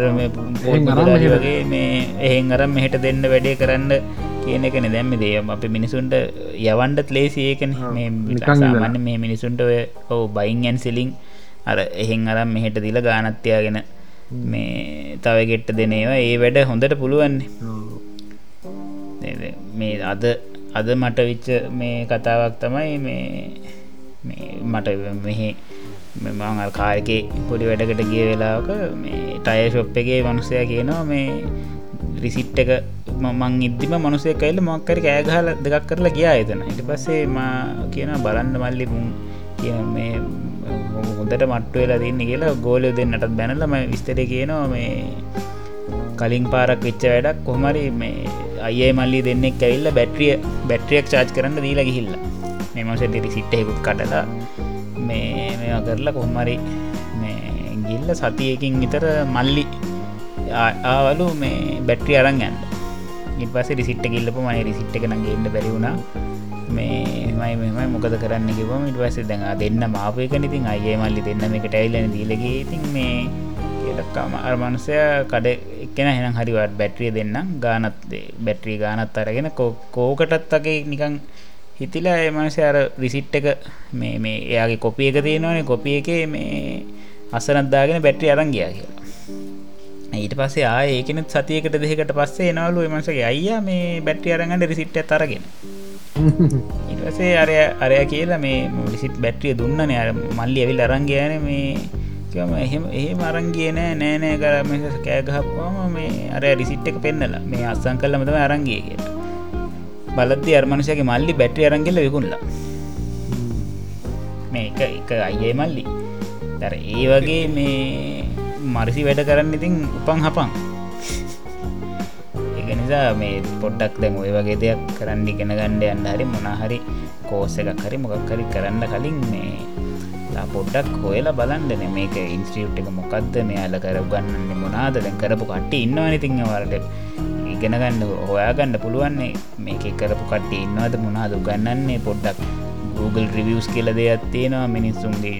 පොල්මරගේ මේ එහෙන් අරම් මෙහට දෙන්න වැඩේ කරන්න කියන එකන දැම්ම දේම අප මිනිසුන්ට යවන්ඩත් ලේසි ඒකන. මේ මිනිසුන්ට ඔව බයින්යන් සිලිං අර එහෙන් අරම් මෙහෙට දිල ගානත්‍යයාගෙන මේ තවගෙට්ට දෙනේවා ඒ වැඩ හොඳට පුළුවන්නේ මේ අද අද මට විච්ච මේ කතාවක් තමයි මේ මට මෙහෙ මෙමං කාරකේ පොඩි වැඩකට ගිය වෙලාවක මේ ටය ශොප් එකගේ මනුසය කියනවා මේ රිසිට් එක මං ඉද්දිම මනුසේ කයිල්ල මොක්කරි කෑගහල දෙකක් කරලා ගියා එතන. ඉට පස්සේ මා කියන බලන්න මල්ලි මුන් කිය මේ හොඳට මට්ටු වෙලා දෙන්න කියලා ගෝලයෝ දෙන්නටත් බැනලම විස්තර කියනවා මේ කලින් පාරක් වෙච්ච වැඩක් කොහමරි මේ අයේ මල්ලි දෙන්නෙක් ඇවිල්ල බැට්‍රිය බැට්‍රියක් චාච් කරන්න දීලා ගිහිල්ල. මෙමස දෙරි සිට්ටයකුත් කටලා මේ මෙ කරලා කොහමරි මේ ගිල්ල සතියකින් විතර මල්ලි ආවලු මේ බැට්‍රි අරන් යන්න. ඉට පස රිසිට්ට කිල්ලපු මයි රිසිට් එක නගේන්න බැරිවුණා මේ මයි මෙමයි මොකද කරන්න කිවම ඉට පස දැඟ දෙන්න මාපයක ඉතින් අයේ මල්ලි දෙන්න මේකට ඇයිලන දීලගේ ඉතින් මේ කියලක්කාම අර්මනුසය කඩ එක්කෙන හෙන හරිවට බැට්‍රිය දෙන්නම්. ගානත් බැට්‍රී ගානත් අරගෙන කෝකටත් වගේ නිකං හිතිලා එමනසය අර රිසිට් එක මේ මේ එයාගේ කොපිය එක තියෙනවානේ. කොපිය එක මේ අසරත්දාගෙන බැට්‍රි අරංගයා කියලා. ඊට පස්සේ ආය ඒකනෙත් සතියකට දෙකට පස්සේ එනවලු එමසගේ අයියා මේ බැට්‍රි අරගන්න රිසිට් තරගෙන ඉටසේ අරය අරය කියලා මේ ලිසිත් බැට්‍රිය දුන්නන. අර මල්ලි ඇවිල් අරංගයන මේ කියම එහෙම එහෙම අරංගිය නෑ නෑනෑ කර මෙ කෑගහපුවාම මේ අරය රිසිට් එක පෙන්නලා. මේ අස්සං කල්ලමතම අරංගිය කියලා. බලද්දි අර්මණසයගේ මල්ලි බැට්‍රිය අරංගෙල විකුණලා. මේ එක එක අයියේ මල්ලි. තර ඒ වගේ මේ මරිසි වැඩ කරන්න ඉතින් උපන් හපන්. එක නිසා මේ පොඩ්ඩක් දැම ඔය වගේ දෙයක් කරන්න ඉගෙන ගණ්ඩ යන්න හරි මොනාහරි කෝස එකක් හරි මොකක් හරි කරන්න කලින් මේ පොඩ්ඩක් හොයලා බලන්ඩන මේක ඉන්ස්ටියුට් එක මොකක්ද මෙයාල කර ගන්නන්න මොනාද? දැන් කරපු කට ඉන්නවා ඉතිං වලට ඉගෙන ගන්න හොයාගන්න පුළුවන්නේ. මේක කරපු කට ඉන්නවාද මොනාද ගන්නන්නේ පොඩ්ඩක් Google රිවියස් කියල දෙයක් තියෙනවා. මිනිස්සුන්ගේ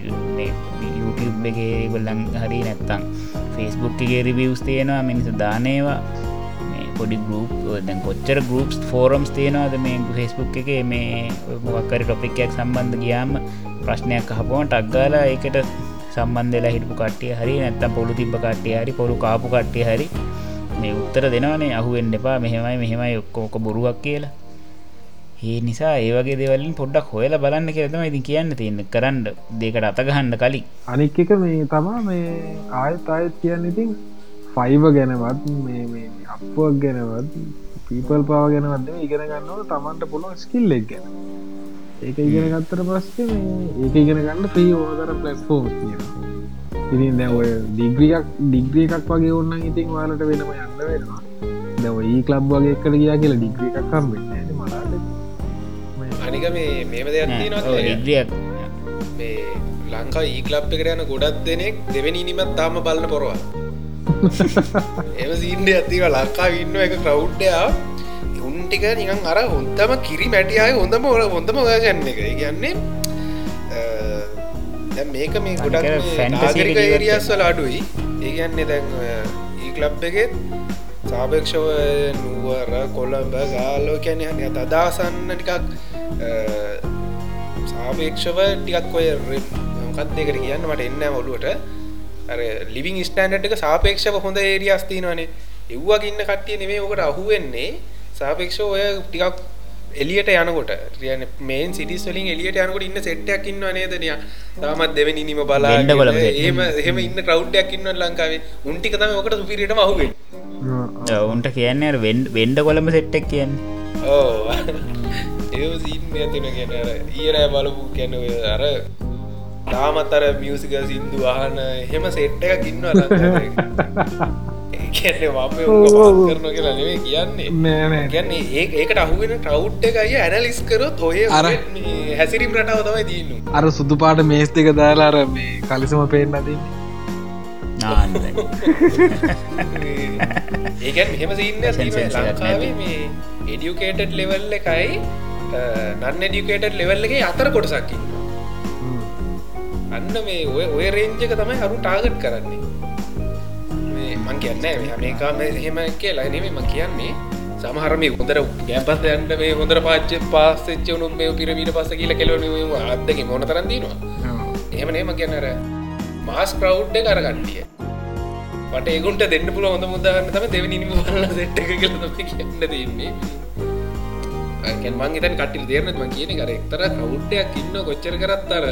YouTube එකේ ගොල්ලන් හරි නැත්තං ෆස්බුක් එකගේ රිවියස් තියෙනවා මිනිසු දානේවා පොඩි ගරුප් දැන් කොච්චර ගරුප්ස් ෆෝරම්ස් තියෙනවාද මේ ෆෙස්බුක් එක? මේ මොක්කරි ටොපික්යක් සම්බන්ධ ගියාම ප්‍රශ්නයක් හපුුවන් ටක්ගාලා ඒකට සම්බන්ධලා හිටපු කට්ටිය හරි නැත්තම් පොළු තිබ කට්ටිය හරි පොළු කාපු කට්ටිය හරි මේ උත්තර දෙනවනේ අහුවෙන් එපා මෙහෙමයි මෙහෙමයි ඔක්කෝක බොරුවක් කියලා. ඒ නිසා ඒවගේ දෙවලින් පොඩ්ඩක් හොයල බලන්න කියරතම ඉතින් කියන්න තියන්න. කරන්න දෙකට අතගහන්න කලින්. අනික් එක මේ තමා මේ ආයත් අයත් කියන්න ඉතින් ෆයිව ගැනවත් අප්ුවක් ගැනවත් පීපල් පාව ගැනවද ඉගෙන ගන්නව තමන්ට පුළුවන් ස්කිල් එක් ගැන. ඒක ඉගෙන ගත්තර පස්සේ ඒක ඉගෙන ගන්න ප්‍රී ඕදර පලස්ෆෝම් කියන ඉතින් දැ ඔය ඩිග්‍රියක් ඩිග්‍රිය එකක් වගේ ඔන්න ඉතින් වාලට වෙනම යන්න වෙනවා. දැව ඒ කලබ් වගේ එක්කට ගියා කියලා ඩිග්‍රිය එකක් කම්බෙන්න මලාට අනික මේ මේම දෙයක් තියෙනවා ඩිග්‍රියක් මේ ලංකා ඊකලප් එකට යන ගොඩත් දෙනෙක් දෙවැනි නිමත් තාම බලන්න පොරවා එම සීන්ඩ ඇතිව ලංකා ඉන්න එක ක්‍රව්ඩයා උන්ටික නිකන් අර හොන්තම කිරි මැටියය හොඳම ඔල හොඳම ගන්න එක. කියන්නේ මේක මේ ගොඩක් නාගරික ඒරියස්වල අඩුයි. ඒගන්නේ දැන් ඊකලබ් එකෙත් සාපේක්ෂව නුවර කොළඹ ගාලෝ කැන හනි අදදාසන්න ටිකක් සාපේක්ෂව ටිකක් ඔය මොකත් දෙකට කියන්න? මට එන්න ඔලුවට ලිවිං ස්ටන්ඩ් එක සාපේක්ෂව හොඳ ඒරියස්තිනවනේ එව්වා ඉන්න කට්ටිය නෙමේ ඔකට අහුවෙන්නේ. සාපේක්ෂ ඔය ටිකක් එලියට යනකොට රියන මේන් සිටිස් වලින් එලියට යනකොට ඉන්න සෙට්ටයක් ඉන්න නේදනය තාමත් දෙවැනි නිම බලා ඒම එහෙම ඉන්න ක්‍රව්ඩයක් ඉන්න ලංකාවේ? උන්ටික තම ඔකට සුපිරිටම අහුවෙන් ඔවුන්ට කියන්නේ වෙන්ඩ කොළඹ සෙට්ටක් කියන්න. ඕ ඒ සීන් ඇතින කියන ඊරෑ බලපු කැන අර තාමත් අර මියසික සිින්දු අහන හෙම සෙට්ට එකක් ඉන්න කියන්නේ මම කරන කියලා නෙවේ කියන්නේ. ගැන්නේ ඒ ඒකට අහුවෙන ටවුට් එක අය ඇනලිස් කරොත් ඔය අර හැසිරිම් රටාව තමයි දීන්න අර සුදු පාට මේස් දෙක දාලාර මේ කලිසම පේෙන් නදන්නේ. ඒකැන් මෙහෙම සින්න ලංකාවේ මේ එඩියුකේටඩ් ලෙවල් එකයි නන්න එඩියුකේටඩ් ලෙවල් එක අතර කොටසක්කින්න අන්න මේ ඔය ඔය රේන්ජක තමයි හරු ටාගට් කරන්නේ මේ කියන්න මේකා මෙහෙම කියලා. නෙමේ ම කියන්නේ. සමහරම හොඳර ගැපත් යන්ට මේ හොඳර පාච්ච පාස්සච්ච වුණු මේ පිරමීට පස කියල කෙලවන අදක මොන තරන්දීනවා එහෙම නේම කියන්නර මාස් ප්‍රව් කරගන්ටිය මට ඒකුන්ට දෙන්න පුල හොඳ මුදාන්න තම දෙවනිම බල සෙට්ට එක කියල කියන්න දෙන්නේ මං තන් කටල් දේරනත්ම කියන කර එක්තර කවුට්ටයක් ඉන්න කොච්චර කරත්තර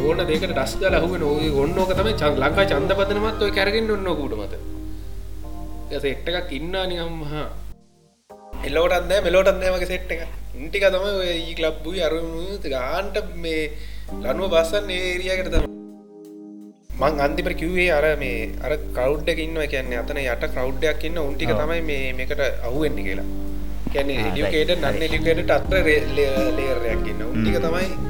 ඕන දෙක ඩස්ග ලහුව නොය ඔන්නෝක තම චන් ලංකා චන්ද පදනමත් ඔය කැරගෙන් ඔන්න කුට මත සෙට්ට එකක් ඉන්නා නිකම් හා එල්ලෝටත්ද මෙලෝටත් නෑමගේ සෙට් එක ඉන්ටික තම ඒ ලබ්බුයි අරුම ගාන්ට මේ ලනුව බස්සන් ඒරියකට තම මං අන්තිපර කිව්වේ අර මේ අර කවුඩ්ඩ ඉන්න කියන්නේ අතන යට කවුඩ්ඩයක් ඉන්න උන්ටික තමයි මේ මේකට අහුවෙන්ඩි කියලා. කැන ලිකේට නන්න ලිකේට අත්ත ලේරයක් ඉන්න උන්ටික තමයි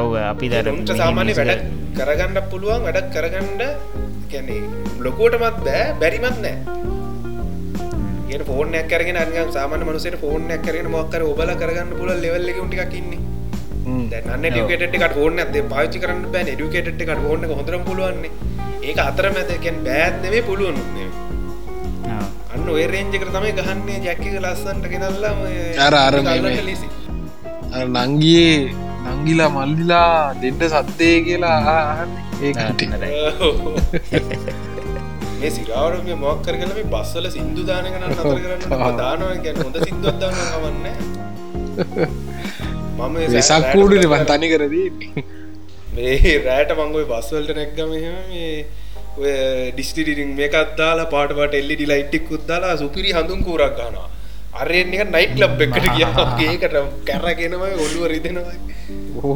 ඔව අපි දර සාමාන්‍ය වැඩ කරගන්න පුළුවන් වැඩක් කරගණ්ඩ කැනෙ ලොකෝටමත් බෑ බැරිමත් නෑ. ඒ ෆෝන කරගෙන අ සාමන මනුසට ෆෝන කරන මොක්කර ඔබල කරගන්න පුල ලෙවල්ල ටිකක්න්නේ දැන්න ඩියුකේට ෝන ඇද පාචි කරන්න බෑ ඩියුකේට එකට ඕන්න හොඳර පුළුවන්නේ. ඒක අතර මැදකැන් බෑත්නෙවේ පුළුවන් අන්න ඔය රේන්ජක තමයි ගහන්නේ ජැක්ක ලස්සන්ට ගෙනල්ලා අර අර ලෙසි. නංගියේ නංගිලා මල්ලිලා දෙන්ට සත්දය කියලා අහන්න. ඒකට මේ සිරාවට මේ මොක් කරගල මේ බස්සල සිින්දු දානකන නතර කරන්න දානවා ගැන හොඳ සිින්දුවත් දන්න ගවන්න මම වෙසක් කූඩුන වන් තනි කරදී මේ රෑට මංගොයි බස්වල්ට නැක්ගම මේ ඩිස්ටිරිින් මේකත් දාලා පාටට එල්ලි ලයිට්ටික් කුද්දාලා සුපිරි හඳුන් කූරක් ගනවා අරෙන්ක නයිට් ලබ් එකට කිය ඒකට කැරගෙනම ඔල්ලුව රිදෙනවා.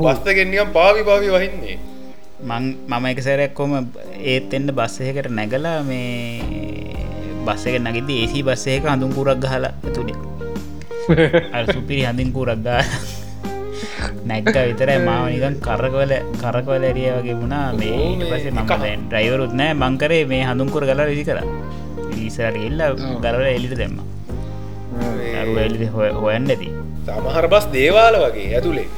බස්තගෙන්නිකම් පාවි පාවි වහින්නේ. මං මම එක සැරයක් කොම ඒත් එන්න බස්සයකට නැගලා මේ බස්ස එක නගිද ඒසි බස්සයක හඳුන් කුරක් ගහලා ඇතුළේ සුපිරි හඳින් කුරක් ගා නැක්ක විතරයි. මාවනිකන් කරකවල කරකවල ඇරිය වගේ වුණා. මේ පස මම ඩ්‍රයිවරුත් නෑ. මංකරේ මේ හඳුන්කුර ගල විසි කර. ඊසරට එල්ල ගලවල එලිට දෙම්ම එලි හොයන්න ඇති සමහර බස් දේවාල වගේ ඇතුළේ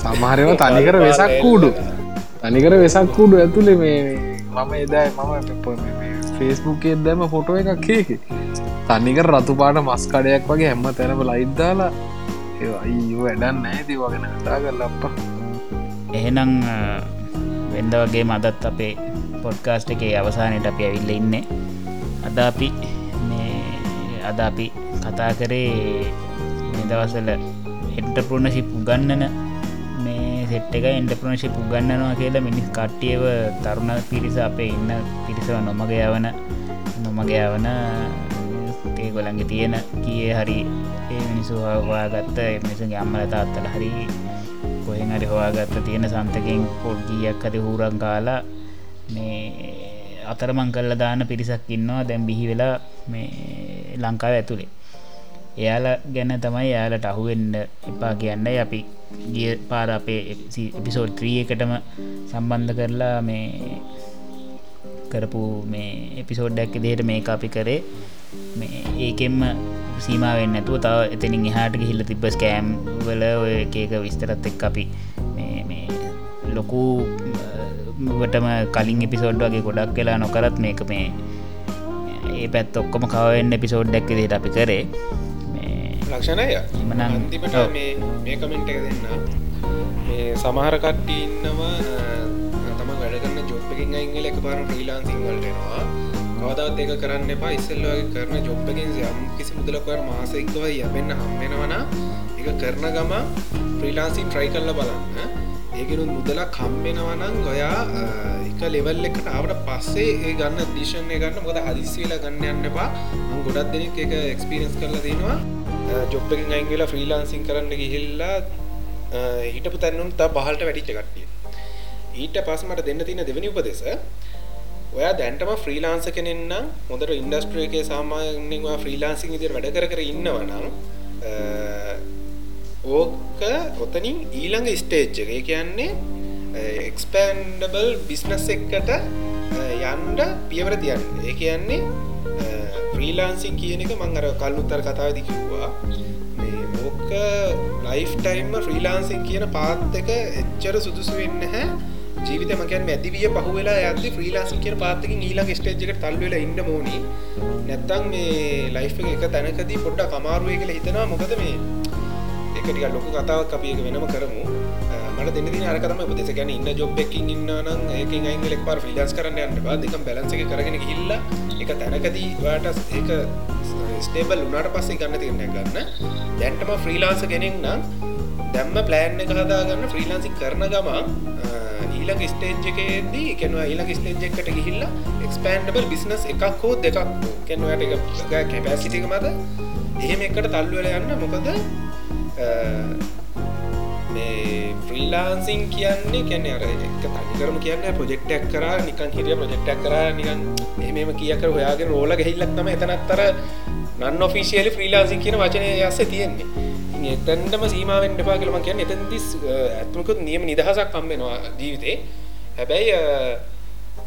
සමහරව තනිකර වෙසක් කූඩු. තනිකර වෙසක් කූඩු ඇතුළේ මේ මම එදයි මම ෆේස්බුක් එදම ෆොටෝ එකක් ඒක තනිකර රතුපාට මස් කඩයක් වගේ හැම්ම තැනම ලයිද්දාලා අයිෝ වැඩන්න ඇති වගෙන කතා කරල අප්පා. එහෙනම් වෙන්ද වගේ මදත් අපේ පොඩ්කාස්ට් එකේ අවසානයට අපි ඇවිල්ල ඉන්න. අද අපි අද අපි කතා කරේ මෙදවසල එන්ටපෘුණශිප් උගන්නන මේ සෙට් එක එන්ටප්‍රනශිප් උගන්නනවා කියලා මිනිස් කට්ටියව තරුණ පිරිස අපේ ඉන්න පිරිසව නොමග යවන නොමග යවන ඒගොලන්ගේ තියෙන කියේ හරි ඒ මිනිසු හවා ගත්ත මිනිසගේ අම්මල තාත්තල හරි කොහෙන් හරි හවාගත්ත තියෙන සන්තකින් පොඩ්ගීයක් අද හූරන් කාලා මේ අතරමං කල්ල දාන පිරිසක් ඉන්නවා. දැම් බිහි වෙලා මේ ලංකාව ඇතුළේ එයාල ගැන තමයි යාලට අහුවෙන්ඩ එපා කියන්න අපි. ගිය පාර අපේ එපිසෝඩ් ත්‍රී එකටම සම්බන්ධ කරලා මේ කරපු මේ එපිසෝඩ්ඩක් දේට මේ අපි කරේ. මේ ඒකෙන්ම සීමාවෙන් නැතුව තව එතනින් එහාට ගිහිල්ල තිබ ස්කෑම් වල ඔය එකක විස්තරත් එක් අපි මේ ලොකුවටම කලින් එපිසෝඩ් වගේ ගොඩක් වෙලා නොකරත් මේක මේ ඒ පැත් ඔක්කොම කවෙන් එපිසෝඩ් ඩැක් දේට අපි කරේ. ලක්ෂණය? එමනම් අන්තිමට මේ කමෙන්ට් එක දෙන්න. මේ සමහර කට්ටි ඉන්නවා තම වැඩගන්න ජොබ් එකින් අංගල එක පාර ්‍රීලාන්සිං වලටෙනවා කවදත් ඒක කරන්න එපා. ඉස්සල්ලගේ කරන ජොබ්බකින් යම් කිසි මුදලකවර මාසෙක්ව යබෙන්න්න හම්බෙනවන එක කරන ගම ්‍රීලාන්සින් ට්‍රයි කල්ල බලන්න ඒකනු මුදලක් කම්බෙනවනං ගොයා එක ලෙවල් එකට ආවට පස්සේ ඒ ගන්න දිශණය ගන්න. මොද හදිස්සිවෙලා ගන්න යන්න එපා. ගොඩත් දෙනෙක් එක එක්ස්පිරස් කරලා දෙනවා. ජොබ්බකින් අයිංගලා ෆ්‍රීලාන්සින් කරන්න ගිහිල්ලා හිටපු තැන්නුම් තා පහලට වැඩිච්ච කට්ටිය. ඊට පස් මට දෙන්න තින දෙවනි උපදෙස ඔයා දැන්ටම ෆ්‍රීලාන්ස කෙනෙන්න හොඳට ඉන්ඩස්ට්‍රේකේ සාමාන්‍යවා ෆ්‍රීලාන්සිං ඉදිර වැඩ කර කර ඉන්නවනම් ඕක ඔතනින් ඊළඟ ස්ටේජ්ජක කියන්නේ එක්ස්පන්ඩබල් බිස්නස් එක්කට යන්ඩ පියවර තියන්න. ඒ කියන්නේ ෆ්‍රීලාන්සින් කියන එක මං අර කල්නුත්තර කතාවදි කිව්වා. ඕක ලයිෆ්ටයිම්ම ෆ්‍රීලාන්සින් කියන පාත් එක එච්චර සුදුසු වෙන්න හැ ජීවිත මකන් මැතිවිය පහුවෙලා ඇද ්‍රීලාසි කිය පාතකින් ඊලා ස්ටේජ්ක තල්වෙල ඉන්න මෝනි. නැත්තං මේ ලයිෆ් එක තැනකදී පොඩ්ඩ කමාරුවය කියල හිතනවා. මොකද මේ එකටික ලොකු කතාවක් අපි එක වෙනම කරමු. මට දෙන අරකම පදෙස ගැන ඉන්න ජොබ් එකින් ඉන්නනම් ඒක අයිගලෙක් පාර ෆිලස් කරන්න යන්න දෙක බැලන්ස එක කරගෙන හිල්ල එක තැනකදී වාට ඒක ස්ටේබල් උනාට පස්සේ ගන්න තිරන්න ගන්න. දැන්ටම ෆ්‍රීලාන්ස කෙනෙක් නම් දැම්ම ප්ලෑන් එක හදාගන්න ෆ්‍රීලාන්සි කරන ගමන් ඊලක ස්ටේජ්කේදී කෙනවා ඊලක ස්ටේජ්කට ගිහිල්ල එක්ස්පන්ඩබල් බිස්නස් එකක් හෝ දෙකක් කෙනවට එක කැපෑසිටික මද එහෙම එකට තල්වල යන්න මොකද මේ ෆ්‍රීලාන්සින් කියන්නේ කැන අර එක තනිකරම කියන්න ප්‍රජෙක්ටක් කර නිකන් හිරිය ප්‍රජෙක්ටක් කර නිකන් එහමම කියකර හොයාගෙන රෝල ගෙහිල්ලක් තම එතනත්තර නන් ඔෆිසිියලි ෆ්‍රීලාන්සින් කියන වචනය යස්ස තියෙන්නේ. එතැන්ටම සීමාවෙන් එපා කළම කියන්න එතැන්තිස් ඇත්මකුත් නියම නිදහසක් කම්බෙනවා ජීවිතේ. හැබැයි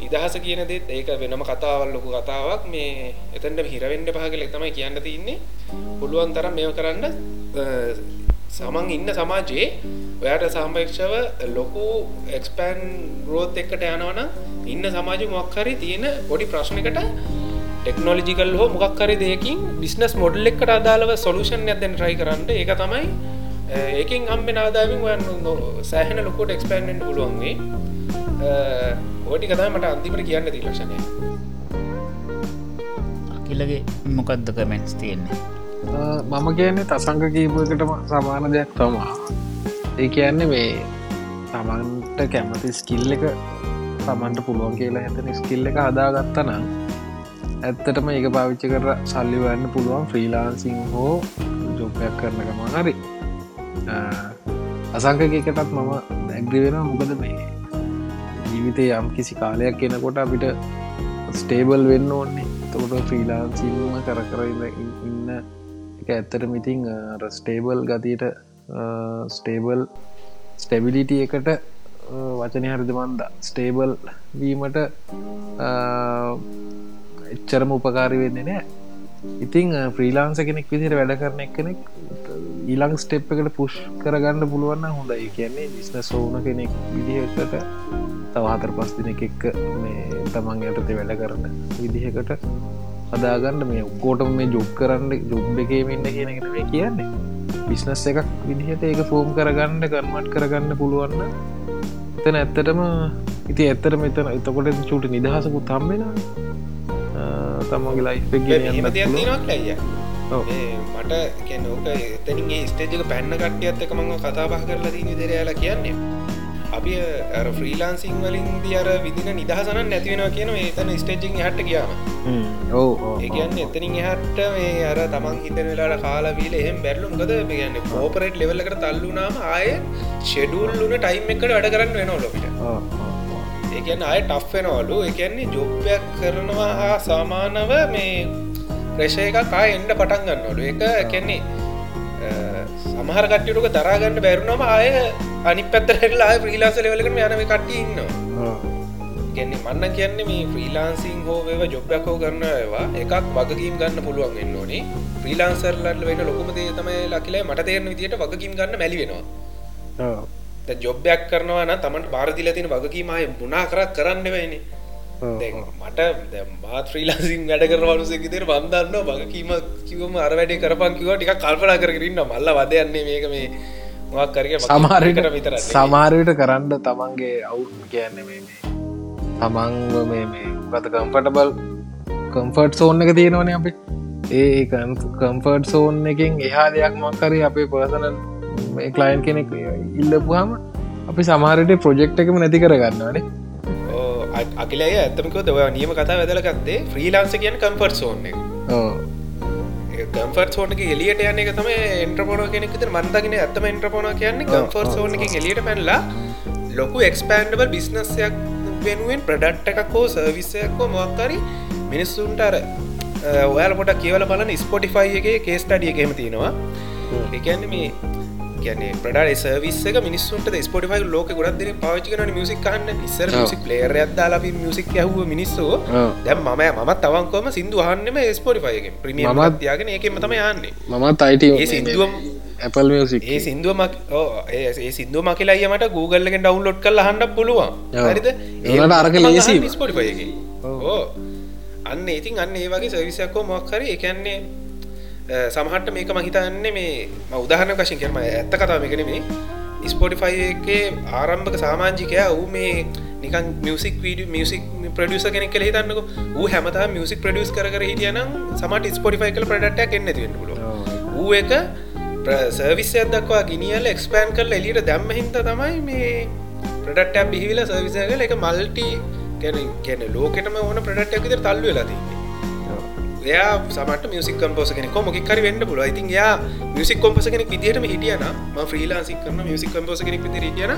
නිදහස කියන දෙත් ඒක වෙනම කතාවල් ලොකු කතාවක්. මේ එතැන්ට හිරවෙන්ඩ පහකල තමයි කියන්න තින්නේ පුළුවන් තරම් මෙය කරන්න සමන් ඉන්න සමාජයේ ඔයාට සාම්පේක්ෂව ලොකු එක්ස්පෑන් රෝත් එක්කට යනවන ඉන්න සමාජ මොක්හරි තියෙන පොඩි ප්‍රශ්නකට ටෙක්නෝලජිකල් හෝ මොක්හරි දෙයකින් බිස්නස් මොඩල් එක්කට අදාළව සොලූෂන් ඇතැන් ට්‍රයි කරන්න. ඒක තමයි ඒකින් අම්බෙන ආදාමින් ඔයන්න සෑහෙන ලොකොට එක්ස්පෑන්ෙන්ට පුළුවන්ගේ ඕටි කතා මට අන්තිමට කියන්න ති ලක්ෂණය අකිලගේ මොකක්ද කමෙන්ස් තියෙන්නේ? මම කියන්නේ තසංග කීපකටම සමාන දෙයක් තමා ඒ කියන්නේ මේ තමන්ට කැමති ස්කිල් එක තමන්ට පුළුවන් කියලා ඇතන ස්කිල් එක හදාගත්තනම් ඇත්තටම ඒක පාවිච්චි කර සල්ලිවන්න පුළුවන් ෆ්‍රීලාන්සිං හෝ ජොපයක් කරන ගමන් හරි. අසංකකකටත් මම දැග්‍රි වෙන මොකද මේ ජීවිතය යම් කිසි කාලයක් කෙනකොට අපිට ස්ටේබල් වෙන්න ඕන්නේ තකොට ෆ්‍රීලාන්සිල්ම කර කර ඉන්න එක ඇත්තට මිතිං ස්ටේබල් ගතියට ස්ටේබල් ස්ටැබිලිට එකට වචනය හරිද මන්ද ස්ටේබල් වීමට එච්චරම උපකාරි වෙන්නේ නෑ. ඉතිං ෆ්‍රීලාන්ස කෙනෙක් විදිර වැඩ කරන කෙනෙක් ඊළං ස්ටෙප් එකට පුෂ් කරගන්න පුළුවන්න හොඳයි. කියන්නේ බිස්න සෝන කෙනෙක් විදිහකට තවාතර පස් දින එක්ක මේ තමන් යටතේ වැඩ කරන්න විදිහකට අදාගන්න මේ ඔක්කෝටම මේ ජොබ් කරන්න ජොබ් එකේමන්න කියනගෙන මේ කියන්නේ. බිස්නස් එකක් විදිහට ඒක ෆෝම් කරගන්න කන්මට් කරගන්න පුළුවන්න එතන ඇත්තටම ඉති ඇත්තර මෙතන එතකොට චුට නිදහසකු තම්බෙන තමන්ගේ ලයිෆ් ය? මට කැනෝක එතනින්ගේ ස්ටේජක පැන්න කට්ටියත් එක මඟ කතාබහ කරලා දී නිදරයාලා කියන්නේ අපි ෆ්‍රීලාන්සිං වලින් දියර විදින නිදහසන නැතිවෙන කියන ඒතන ස්ටේජිං හට කියම ඒගන්න එතනින් එහට මේ අර තමන් හිතන වෙලාට කාලාවීල එහෙම බැරලුම් ගද ගන්න පෝපරේට් ලෙවල්ලකට තල්ලුනාම ආය ෂෙඩුල්ලුන ටයිම් එකට වැඩ කරන්න වෙන ලොකට ඒගැන අය ටෆ් වෙනවලු. එකන්නේ ජොබ්යක් කරනවා හා සාමානව මේ ප්‍රේෂය එකක් ආය එන්ඩ පටන් ගන්නවලු. එක කැන්නේ සමහර කට්ටියටක දරාගන්න බැරුණම ආය අනි පැත්තරලා ප්‍රීලාස ලෙවලකම යනම කට්ටි ඉන්නවා. ගැන්නේ මන්න කියන්නේ මේ ෆ්‍රීලාන්සිං හෝ ව ජොබ්යක් හෝ කරන්න ඒවා එකක් වගකීම් ගන්න පුළුවන් එන්න ඕනේ. ්‍රීලාන්සර්ලට වෙන ලොකමදේ තමයි ලකිලා මට තේරන විදිට වගකීම් ගන්න මැලි වෙනවා. ජොබ්යක් කරනවා තමට බාරදිල තින වගකීමය මුණනා කරත් කරන්න වෙන්නේ මට මාත් ්‍රීලාසින් වැඩ කරවනුසෙකිතර බන්දන්න වගකීම කිවම අර වැඩේ කරපන් කිව ටික කල්පනා කරන්න මල්ල වදයන්නේ මේක මේ මොක් කරගේ සමහරකට විතර සමාරයට කරන්න තමන්ගේ අවු් කියන්න මේ තමන්ව මේ මේ ගත කම්පටබල් කම්ෆර්ට් සෝන් එක තියෙනවන අපි. ඒ කම්ෆර්ට් සෝන් එකින් එහා දෙයක් මක්කරි අපේ පර්සනල් මේ කලයින් කෙනෙක් ඉල්ලපුහම අපි සමාරයට ප්‍රොජෙක්් එකම නැති කරගන්නවානේ අකිලය ඇතමකෝ දව නියම කතා වැදලගත්තේ ්‍රීලාන්ස කියන් කම්පර්ට සෝන්න කම්ෆර්ට සෝනක එලියට යන එක තම එන්ට්‍රපෝන කෙනෙක මන්දගෙන ඇත්තම එන්ට්‍රපෝන කියන්නේ කම්ෆර්ට සෝන එලියට පැනලා ලොකු එක්ස්පෑන්ඩබල් බිස්නස්යක් වෙනුවෙන් ප්‍රඩට් එකක් හෝ සර්විස්සයක්කෝ මොක්කරි මිනිස්සුන්ට අර ඔයාල පොට කියවල බලන ස්පොටිෆයි එක කේස්ටඩිය එකෙම තියෙනවා. එකන්න මේ කියන ප්‍රඩ සවිස්සක මිනිස්සුන්ට ස්පොටිෆයි ලෝක ගොඩක් දෙන පාචිකන මියසික් කන්න. ඉස්සර මිසික් ලේර අදදාලා මියසික් යහව මිනිස්සු. දැම් මම මත් තවන්කොම සිින්දු හන්නම ස්පොටිෆයිගෙන් ප්‍රමිය මත්යාගෙන ඒකෙම තම යන්නේ මමත් අයිට Apple music ඒ සිින්දුවමක් ඒ සිින්දුව මකිලායමට Googleගෙන් ඩවන්ලෝඩ් කල හන්න පුළුවන්. හරිද? ඒට අරක ලේසි ස්පොටිෆයගේ ඕ අන්න ඉතින් අන්න ඒ වගේ සවිසයක්කෝ මොක්කර එකන්නේ සමහට මේක මහිතන්නේ මේ උදාහරන කශින් කරම ඇත්ත කතාව එකන මේ ස්පොටිෆයි එකේ ආරම්භක සාමාජිකය වූ මේ නිකන් මියසික් වීඩ මියසික් ප්‍රඩියස කෙනෙක් කළ හිතන්නක. ඌ හැමතා මියසික් ප්‍රඩියස් කර හිටියනම් සමට ස්පොටිෆයි කල ප්‍රඩට්ක් එන්න තිවෙන පුල ඌ එක සර්විස්ය දක්වා ගිනිියල එක්ස්පෑන් කල් එලියට දැම්ම හින්ත තමයි මේ ප්‍රඩට්ටක් බිහිවිල සර්විසය කල එක මල්ටි ගැන ගැන ලෝකෙටම ඕන ප්‍රඩට්ක් විතර තල්ලු වෙලාතින්නේ එයා සමට මියසික් කම්පෝස කෙනෙ මොක් කරි වෙන්න පුල ඉතින් යා මියසික් කොම්පස කෙනෙක් විදිහටම හිටියන ම ්‍රීලාසික් කරන මියසික් කම්පෝස කෙනෙක් විදි හිටියන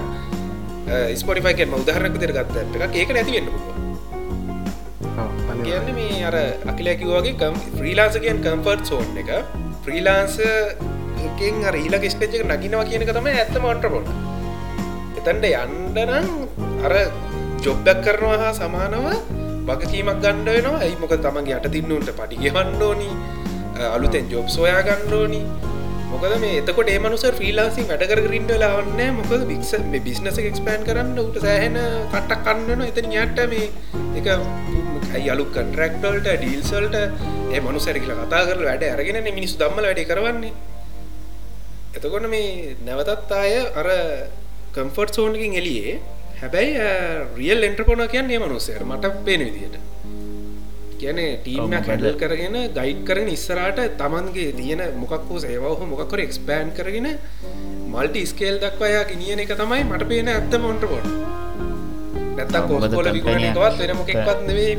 ස්පොටිෆයිකෙන් උදාහරනක දෙර ගත්ත එක ඒක නැති වෙන්න පුළුව කියන්න මේ අර අකිලැකිවගේ කම් ්‍රීලාන්ස කියන් කම්ෆර්ට් සෝන් එක ෆ්‍රීලාන්ස එකෙන් අර ඊලා ස්ටේජ් එක නගිනවා කියනක තමයි ඇත්තම අන්ට්‍රපොට එතන්ට යන්ඩනම් අර ජොබ්බැක් කරනවා හා සමානව වගකීමක් ගණ්ඩ වෙනවා. ඇයි මොක තමන්ගේ යට තින්නට පටිගවන්න ඕනි. අලුතෙන් ජොබ් සොයා ගණ්ඩෝනි මොකද මේ එතකොට ඒමනුස ්‍රීලාසි වැඩකර ගරින්ඩ ලාවන්න මොකද බික්ස මේ බිස්නස එක්ස්පෑන් කරන්න උට සෑහෙන කට්ටක් කන්නන එතන යට මේ එක අයලු කන්ටරක්ටල්ට ඩීල්සල්ට ඒ මනුසැර කියලා කතා කර වැඩ අරගෙන මිනිස් දම්මල වැඩ කරවන්නේ. එතකොට මේ නැවතත් අය අර කම්ෆර්ට් සෝනකින් එලියේ හැබැයි රියල් එන්ට්‍රපොන කියන්නේ මනුස්සයට මට පේන විදියට කියන ටීම කැඩල් කරගෙන ගයිඩ් කරන ඉස්සරට තමන්ගේ තියෙන මොකක්කෝ සේවහ මොකක්කර එක්ස්පෑන් කරගෙන මල්ටි ස්කේල් දක්වයා ගෙනියන එක තමයි මට පේන ඇත්ත මොන්ටපොට නැත්තම් කොස්කොල විගුණනකවත් වෙන මොකෙක්වත් නෙවේ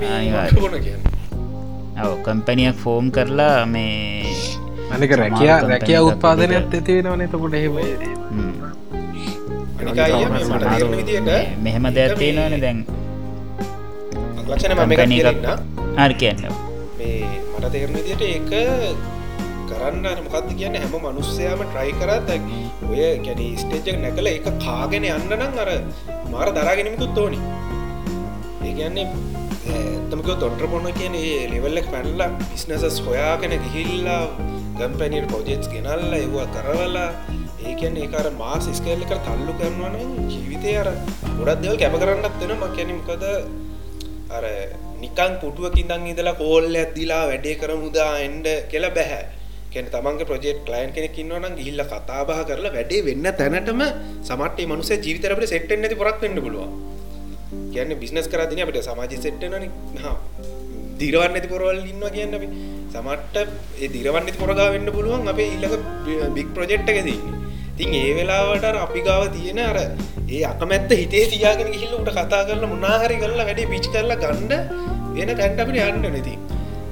පොන කියන්න. ඔව කම්පැනියක් ෆෝම් කරලා මේ අනික රැකයා රැකයා උත්පාදනයක් ඇති වෙනවන එතකොට එහෙම මෙහෙම දෙයක් තියෙනවන දැන්. ලක්ෂණ මම එකන්න හරි කියන්න. මට තේරණ දිට ඒක කරන්න මොකක්ද කියන්න හැම මනුස්සයාම ට්‍රයි කරත් ඔය ගැන ස්ටේජක් නැකල එක කාගෙන යන්න නම් අර මාර දරාගෙනමිකුත් ඕනි. ඒ කියන්නේ ඇතමක තොන්ට්‍ර පොන්න කියන ඒ ලෙවල්ලක් පැනල්ලා බිස්නසස් හොයාගෙන ගිහිල්ලා ගම්පැනියට පොජෙට්ස් ගෙනල්ල ඒවා කරවලා ඒකන් ඒකර මාස් ස්කේල්ල කර තල්ලු කරනවන ජීවිතය අර ගොඩත් දෙවල් කැප කරන්නත් වෙන මකැනමකද අර නිකන් පුටුවකින්දන් ඉදලා කෝල්ල ඇත්දිලා වැඩේ කර මුදා එන්ඩ කෙල බැහැ කැන තමන්ගේ ප්‍රජෙට් ලයින් කෙනෙකින්නවන ගිල්ල කතාබහ කරලා වැඩේ වෙන්න තැනටම සමට මනුස ජීවිතරට සෙට්ෙන් ඇති පොරක් වෙන්න පුළුව කියන්න බිස්නස් කරදින අපට සමාජ සෙට්ටන දිරවන්න ඇති පොරවල් ඉන්න කියන්න අපි. සමට ඒ දිරවන්න පොරගා වෙන්න පුළුවන් අපේ ඉල්ලක බික් ප්‍රජෙට් එකදී. තින් ඒ වෙලාවට අපි ගාව තියෙන අර ඒ අකමැත්ත හිතේ තියාගෙන හිල්ල උට කතා කරලා මුණහරි කරලා වැඩේ පිච් කරලා ගණ්ඩ වෙන තැන්ට අපිට යන්න නැති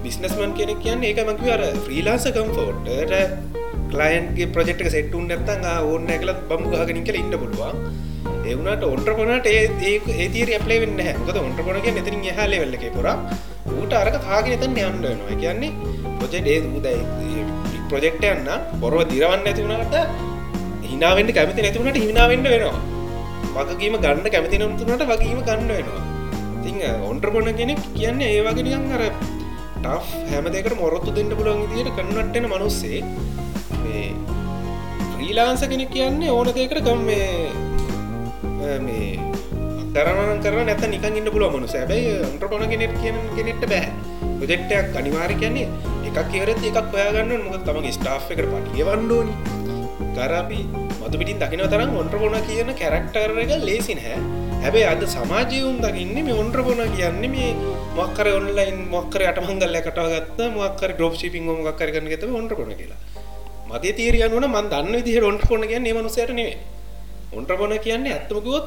බිස්නස්මන් කෙනෙක් කියන්න ඒක මකිව අර ්‍රීලාස කම්ෆෝට්ට කලයින්ගේ ප්‍රජෙක්් සෙට්ටුන් නැත්තන් ඕන්න කල බම්ු ගහගෙන කල ඉන්න පුළුවන්. ඒවුණට ඔන්ට පොනට ඒ ඒතීර අපලේ වෙන්න හකද ඔන්ට පොනගේ මෙතිරින් හලේ වෙල්ලක පුර ඌට අරක කාගෙන තන්න යන්නනවා කියන්නේ ප්‍රජෙට් ඒ දයි ප්‍රජෙක්්ට යන්න බොරව දිරවන්න ඇතිවුණට හිනාවෙන්ට කැමති නැතිවුණට හිනාවෙන්ට වෙනවා. වගකීම ගන්න කැමති නම්තුනට වගේීම ගන්න වෙනවා. තිං ඔන්ට්‍ර පොන කෙනෙක් කියන්න ඒවාගෙනියන් අර ටෆ් හැම දෙකට මොරොත්තු දෙන්න පුළන් දිට කන්නට්ටෙන මනුස්සේ. ්‍රීලාන්ස කෙනෙක් කියන්නේ ඕන දෙකට ගම් මේ මේ කරන කර නැත නිකන් ඉන්න පුල මනු සැබයි ඔන්ට්‍ර පොන කෙනෙක් කියන කෙනෙට බෑ. ප්‍රජෙක්්ටයක් අනිවාරි කියන්නේ එකක් කියරත් එකක් ඔයාගන්න මොක තමගේ ස්ටා් එකට පටිය වන්ඩෝනි කරපි මතු පිටින් දකින තරම් ඔන්ට්‍ර පොන කියන කැරක්ටර් එක ලේසින් හැ හැබැයි අද සමාජයවුන් දකින්න මේ ඔන්ට්‍ර පොන කියන්න මේ මක්කර ඔන්ලයින් මොක්කර අටමංගල්ල කටගත්ත මොක්කර ඩොප් ශිපින් මොක්කර කරන ගෙත ඔන්ට්‍ර පොන කියලා. මගේ තීරයනුවන මන් දන්න විදිහ ඔන්ට පොන කියන්න මනුසයට නෙවේ ඔන්ට්‍ර පොන කියන්නේ ඇත්තමකුවොත්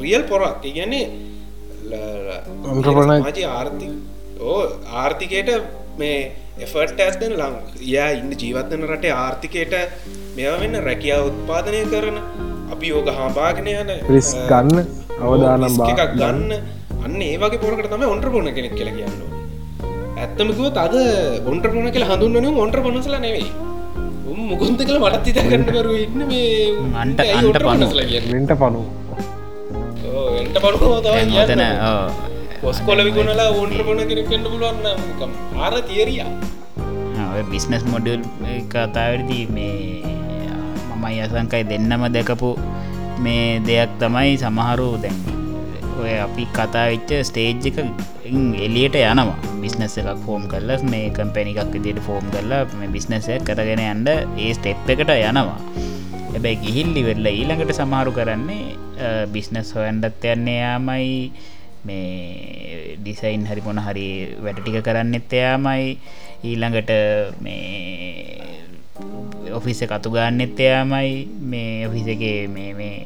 රියල් පොරක්. කියන්නේ මජ ආර්ථික ඕ ආර්ථිකයට මේ එෆර්ට ඇත්දෙන ලං යා ඉන්න ජීවත්වන රටේ ආර්ථිකයට මෙයා වෙන්න රැකියාව උත්පාදනය කරන අපි යෝග හාපාගෙන යන රිස් ගන්න අවදානම් එකක් ගන්න. අන්න ඒවගේ පොරකට තම ඔන්ට්‍ර පොන කෙනෙක් කියල කියන්න. ඇත්තමකුව අද ඔන්ට්‍ර පොන කියල හඳුන්නන ඔන්ට්‍ර පොනසල නෙවෙයි. මුකුන්ත කළ මටත් ඉත කරන්නකරු ඉන්න මේ අන්ට අන්ට පනසල වෙන්ට පනු එන්ට පනු තන පොස්කොල විකුණලා ඔන්ට්‍ර පොන කෙනෙක් කන්න පුළුවන්න ආර තිේරියා බිස්නස් මොඩල් කතාවරදී මේ මමයි අසංකයි. දෙන්නම දැකපු මේ දෙයක් තමයි සමහරු දැන් ඔය අපි කතා වෙච්ච ස්ටේජ් එක එලියට යනවා. බිස්නස එකක් ෆෝම් කරලස් මේ කම්පැනි එකක් විදියට ෆෝම් කරලා මේ බිස්නසය කරගෙන යන්ඩ ඒ ස්ටෙප් එකට යනවා. හැබැයි ගිහිල්ලි වෙල්ල ඊළඟට සමහරු කරන්නේ බිස්නස් හොයන්ඩත් යන්නේ යාමයි. මේ ඩිසයින් හරි මොන හරි වැඩ ටික කරන්නෙත් එයාමයි ඊළඟට මේ ඔෆිස කතු ගන්නෙත් එයාමයි. මේ ඔෆිස එක මේ මේ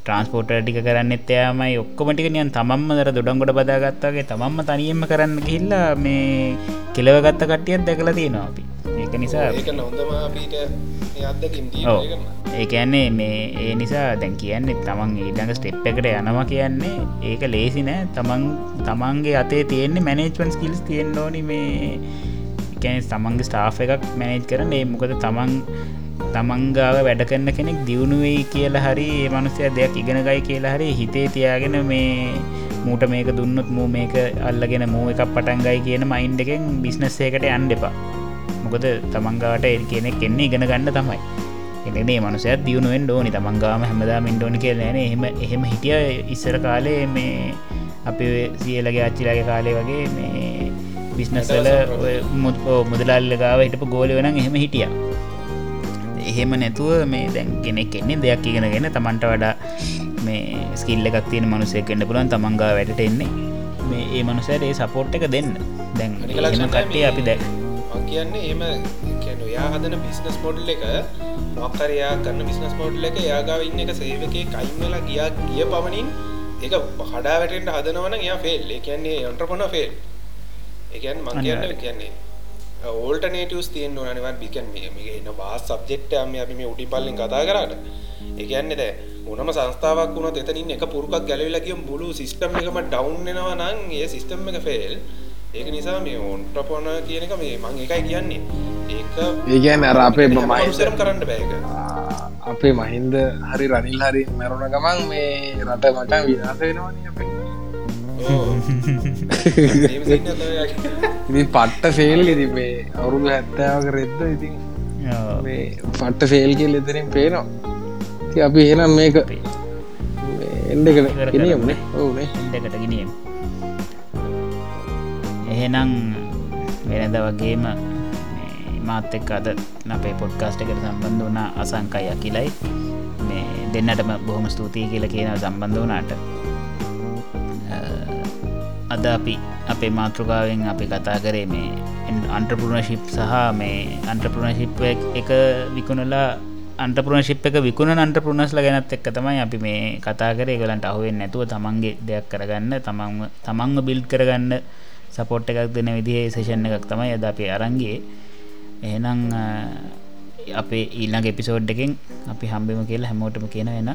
ට්‍රන්ස්පෝට ටික කරන්නෙත් එයාමයි. ඔක්කොමටික නියන් තමම්ම දර දොඩන්ගොඩ බදාගත්තාගේ තමම්ම තනියෙන්ම කරන්න ගිහිල්ලා මේ කෙලවගත්ත කටියත් දැකලා තියෙනවා අපි. ඒක නිසා ඒකන්නේ මේ ඒ නිසා දැන් කියන්නේ තමන් ඊටඟ ස්ටෙප් එකට යනවා කියන්නේ ඒක ලේසි නෑ. තමන් තමන්ගේ අතේ තියෙන්නේ මැනේජ්වන් ස්කිල්ස් තියෙන් ඕනි මේ කැන තමන්ගේ ස්ටාෆ එකක් මැනේජ් කරන ඒ මොකද තමන් තමන්ගාව වැඩ කරන්න කෙනෙක් දියුණුවෙයි කියලා හරි ඒ මනුසය දෙයක් ඉගෙන ගයි කියලා හරි හිතේ තියාගෙන මේ මූට මේක දුන්නොත් මූ මේක අල්ලගෙන මූ එකක් පටන්ගයි කියන මයින්ඩ එකෙන් බිස්නස්සේකට අන් එපා. මොකද තමන්ගාට එ කෙනෙක් එන්නේ ඉගෙන ගන්න තමයි. එනේ මනුසයත් දියුණුවෙන් ඩෝනි තමන්ගාම හැමදා මින්ඩෝනි කියලන එහෙම එහෙම හිටිය ඉස්සර කාලේ මේ අපේ සියලගේ අච්චිලාගේ කාලේ වගේ මේ බිස්නස්සල මුදලාල්ල ගාව හිටපු ගෝල වෙන එහෙම හිටිය. එහෙම නැතුව මේ දැන් කෙනෙක් එන්නේ දෙයක් ඉගෙනගෙන තමන්ට වඩා මේ ස්කිල්ල එකක් තියෙන මනුසයකෙන්න්න පුලන් තමන්ගා වැඩට එන්නේ. මේ ඒ මනුසයට ඒ සපෝට් එක දෙන්න. දැන් කට්ටේ අපි දැක් කියන්නේ එම කියන යා හදන බිස්නස් මොඩල් එක මොක්කරයා කරන්න බිස්නස් මොඩල් එක යාගාව ඉන්න එක සේවකේ කයින්වෙලා ගියා ගිය පමණින් එක හඩා වැටෙන්ට හදනවන යා ෆෙල් කියන්නේ ඔන්ට්‍රපොන ෆෙල් එකන් මං කියන්න කියන්නේ ඕල්ටනේටස් තියෙන් නනිවන් බිකන් මේ එන්න බාස් සබ්ෙක්්ටම අපි මේ උඩි පල්ලින් කතා කරට. එකන්නේ දැ ඕනම සංස්ථාවක් වුණ එතනින් එක පුරක් ගැලවිලකිය මුළු සිිස්ටම් එකම ඩවන්්නවා නං ඒ සිිස්ටම් එක ෆෙල් ඒක නිසා මේ ඔන්ට්‍රපොන කියන එක මේ මං එකයි කියන්නේ. ඒක ඒගැන අර අපේ මයිසරම් කරන්න බෑක අපේ මහින්ද හරි රනිල් හරි මැරුණ ගමන් මේ රට මට විනාස වෙනවාන අපේ ඉතින් පට්ට ෆෙල් ඉති අවුරුදු හැත්තාවක රෙද්ද ඉතින් පට්ට ෆෙල් කෙල් එතරින් පේනවා. ති අපි එහෙනම් මේක එන්ඩකට ගෙනියම්නේ ඔවුනේ. එඩකට ගෙනියම්. එහෙනම් වෙනද වගේම මාත් එක් අද අපේ පොඩ්කාස්ට එකට සම්බන්ධ වනා අසංකය කියලයි මේ දෙන්නටම බොහොම ස්තුතියි කියල කියන සම්බන්ධ වනාට අද අපි අපේ මාතෘකාවෙන් අපි කතා කරේ මේ අන්ට්‍රපුරණශිප් සහ මේ අන්ට්‍රපුරණශිප් එක විකුණලා අන්ටපුරණශිප් එක විකුණ අන්ටපුරණස්ල ගැනත් එක්ක තමයි අපි මේ කතා කරේ. ගලන්ට අහුවෙන් නැතුව තමන්ගේ දෙයක් කරගන්න තමන්ම තමන්ව බිල්් කරගන්න සපෝට් එකක් දෙන විදිහේ සේෂන් එකක් තමයි අද අපේ අරන්ගේ එහෙනම් අපේ ඊල්ලඟ එපිසෝඩ් එකෙන් අපි හම්බිම කියලා හැමෝටම කියන වෙන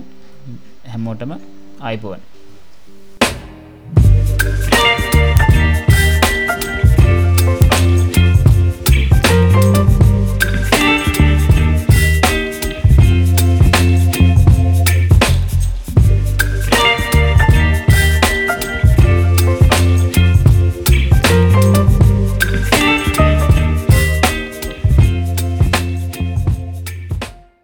හැමෝටම අයිපුුවන්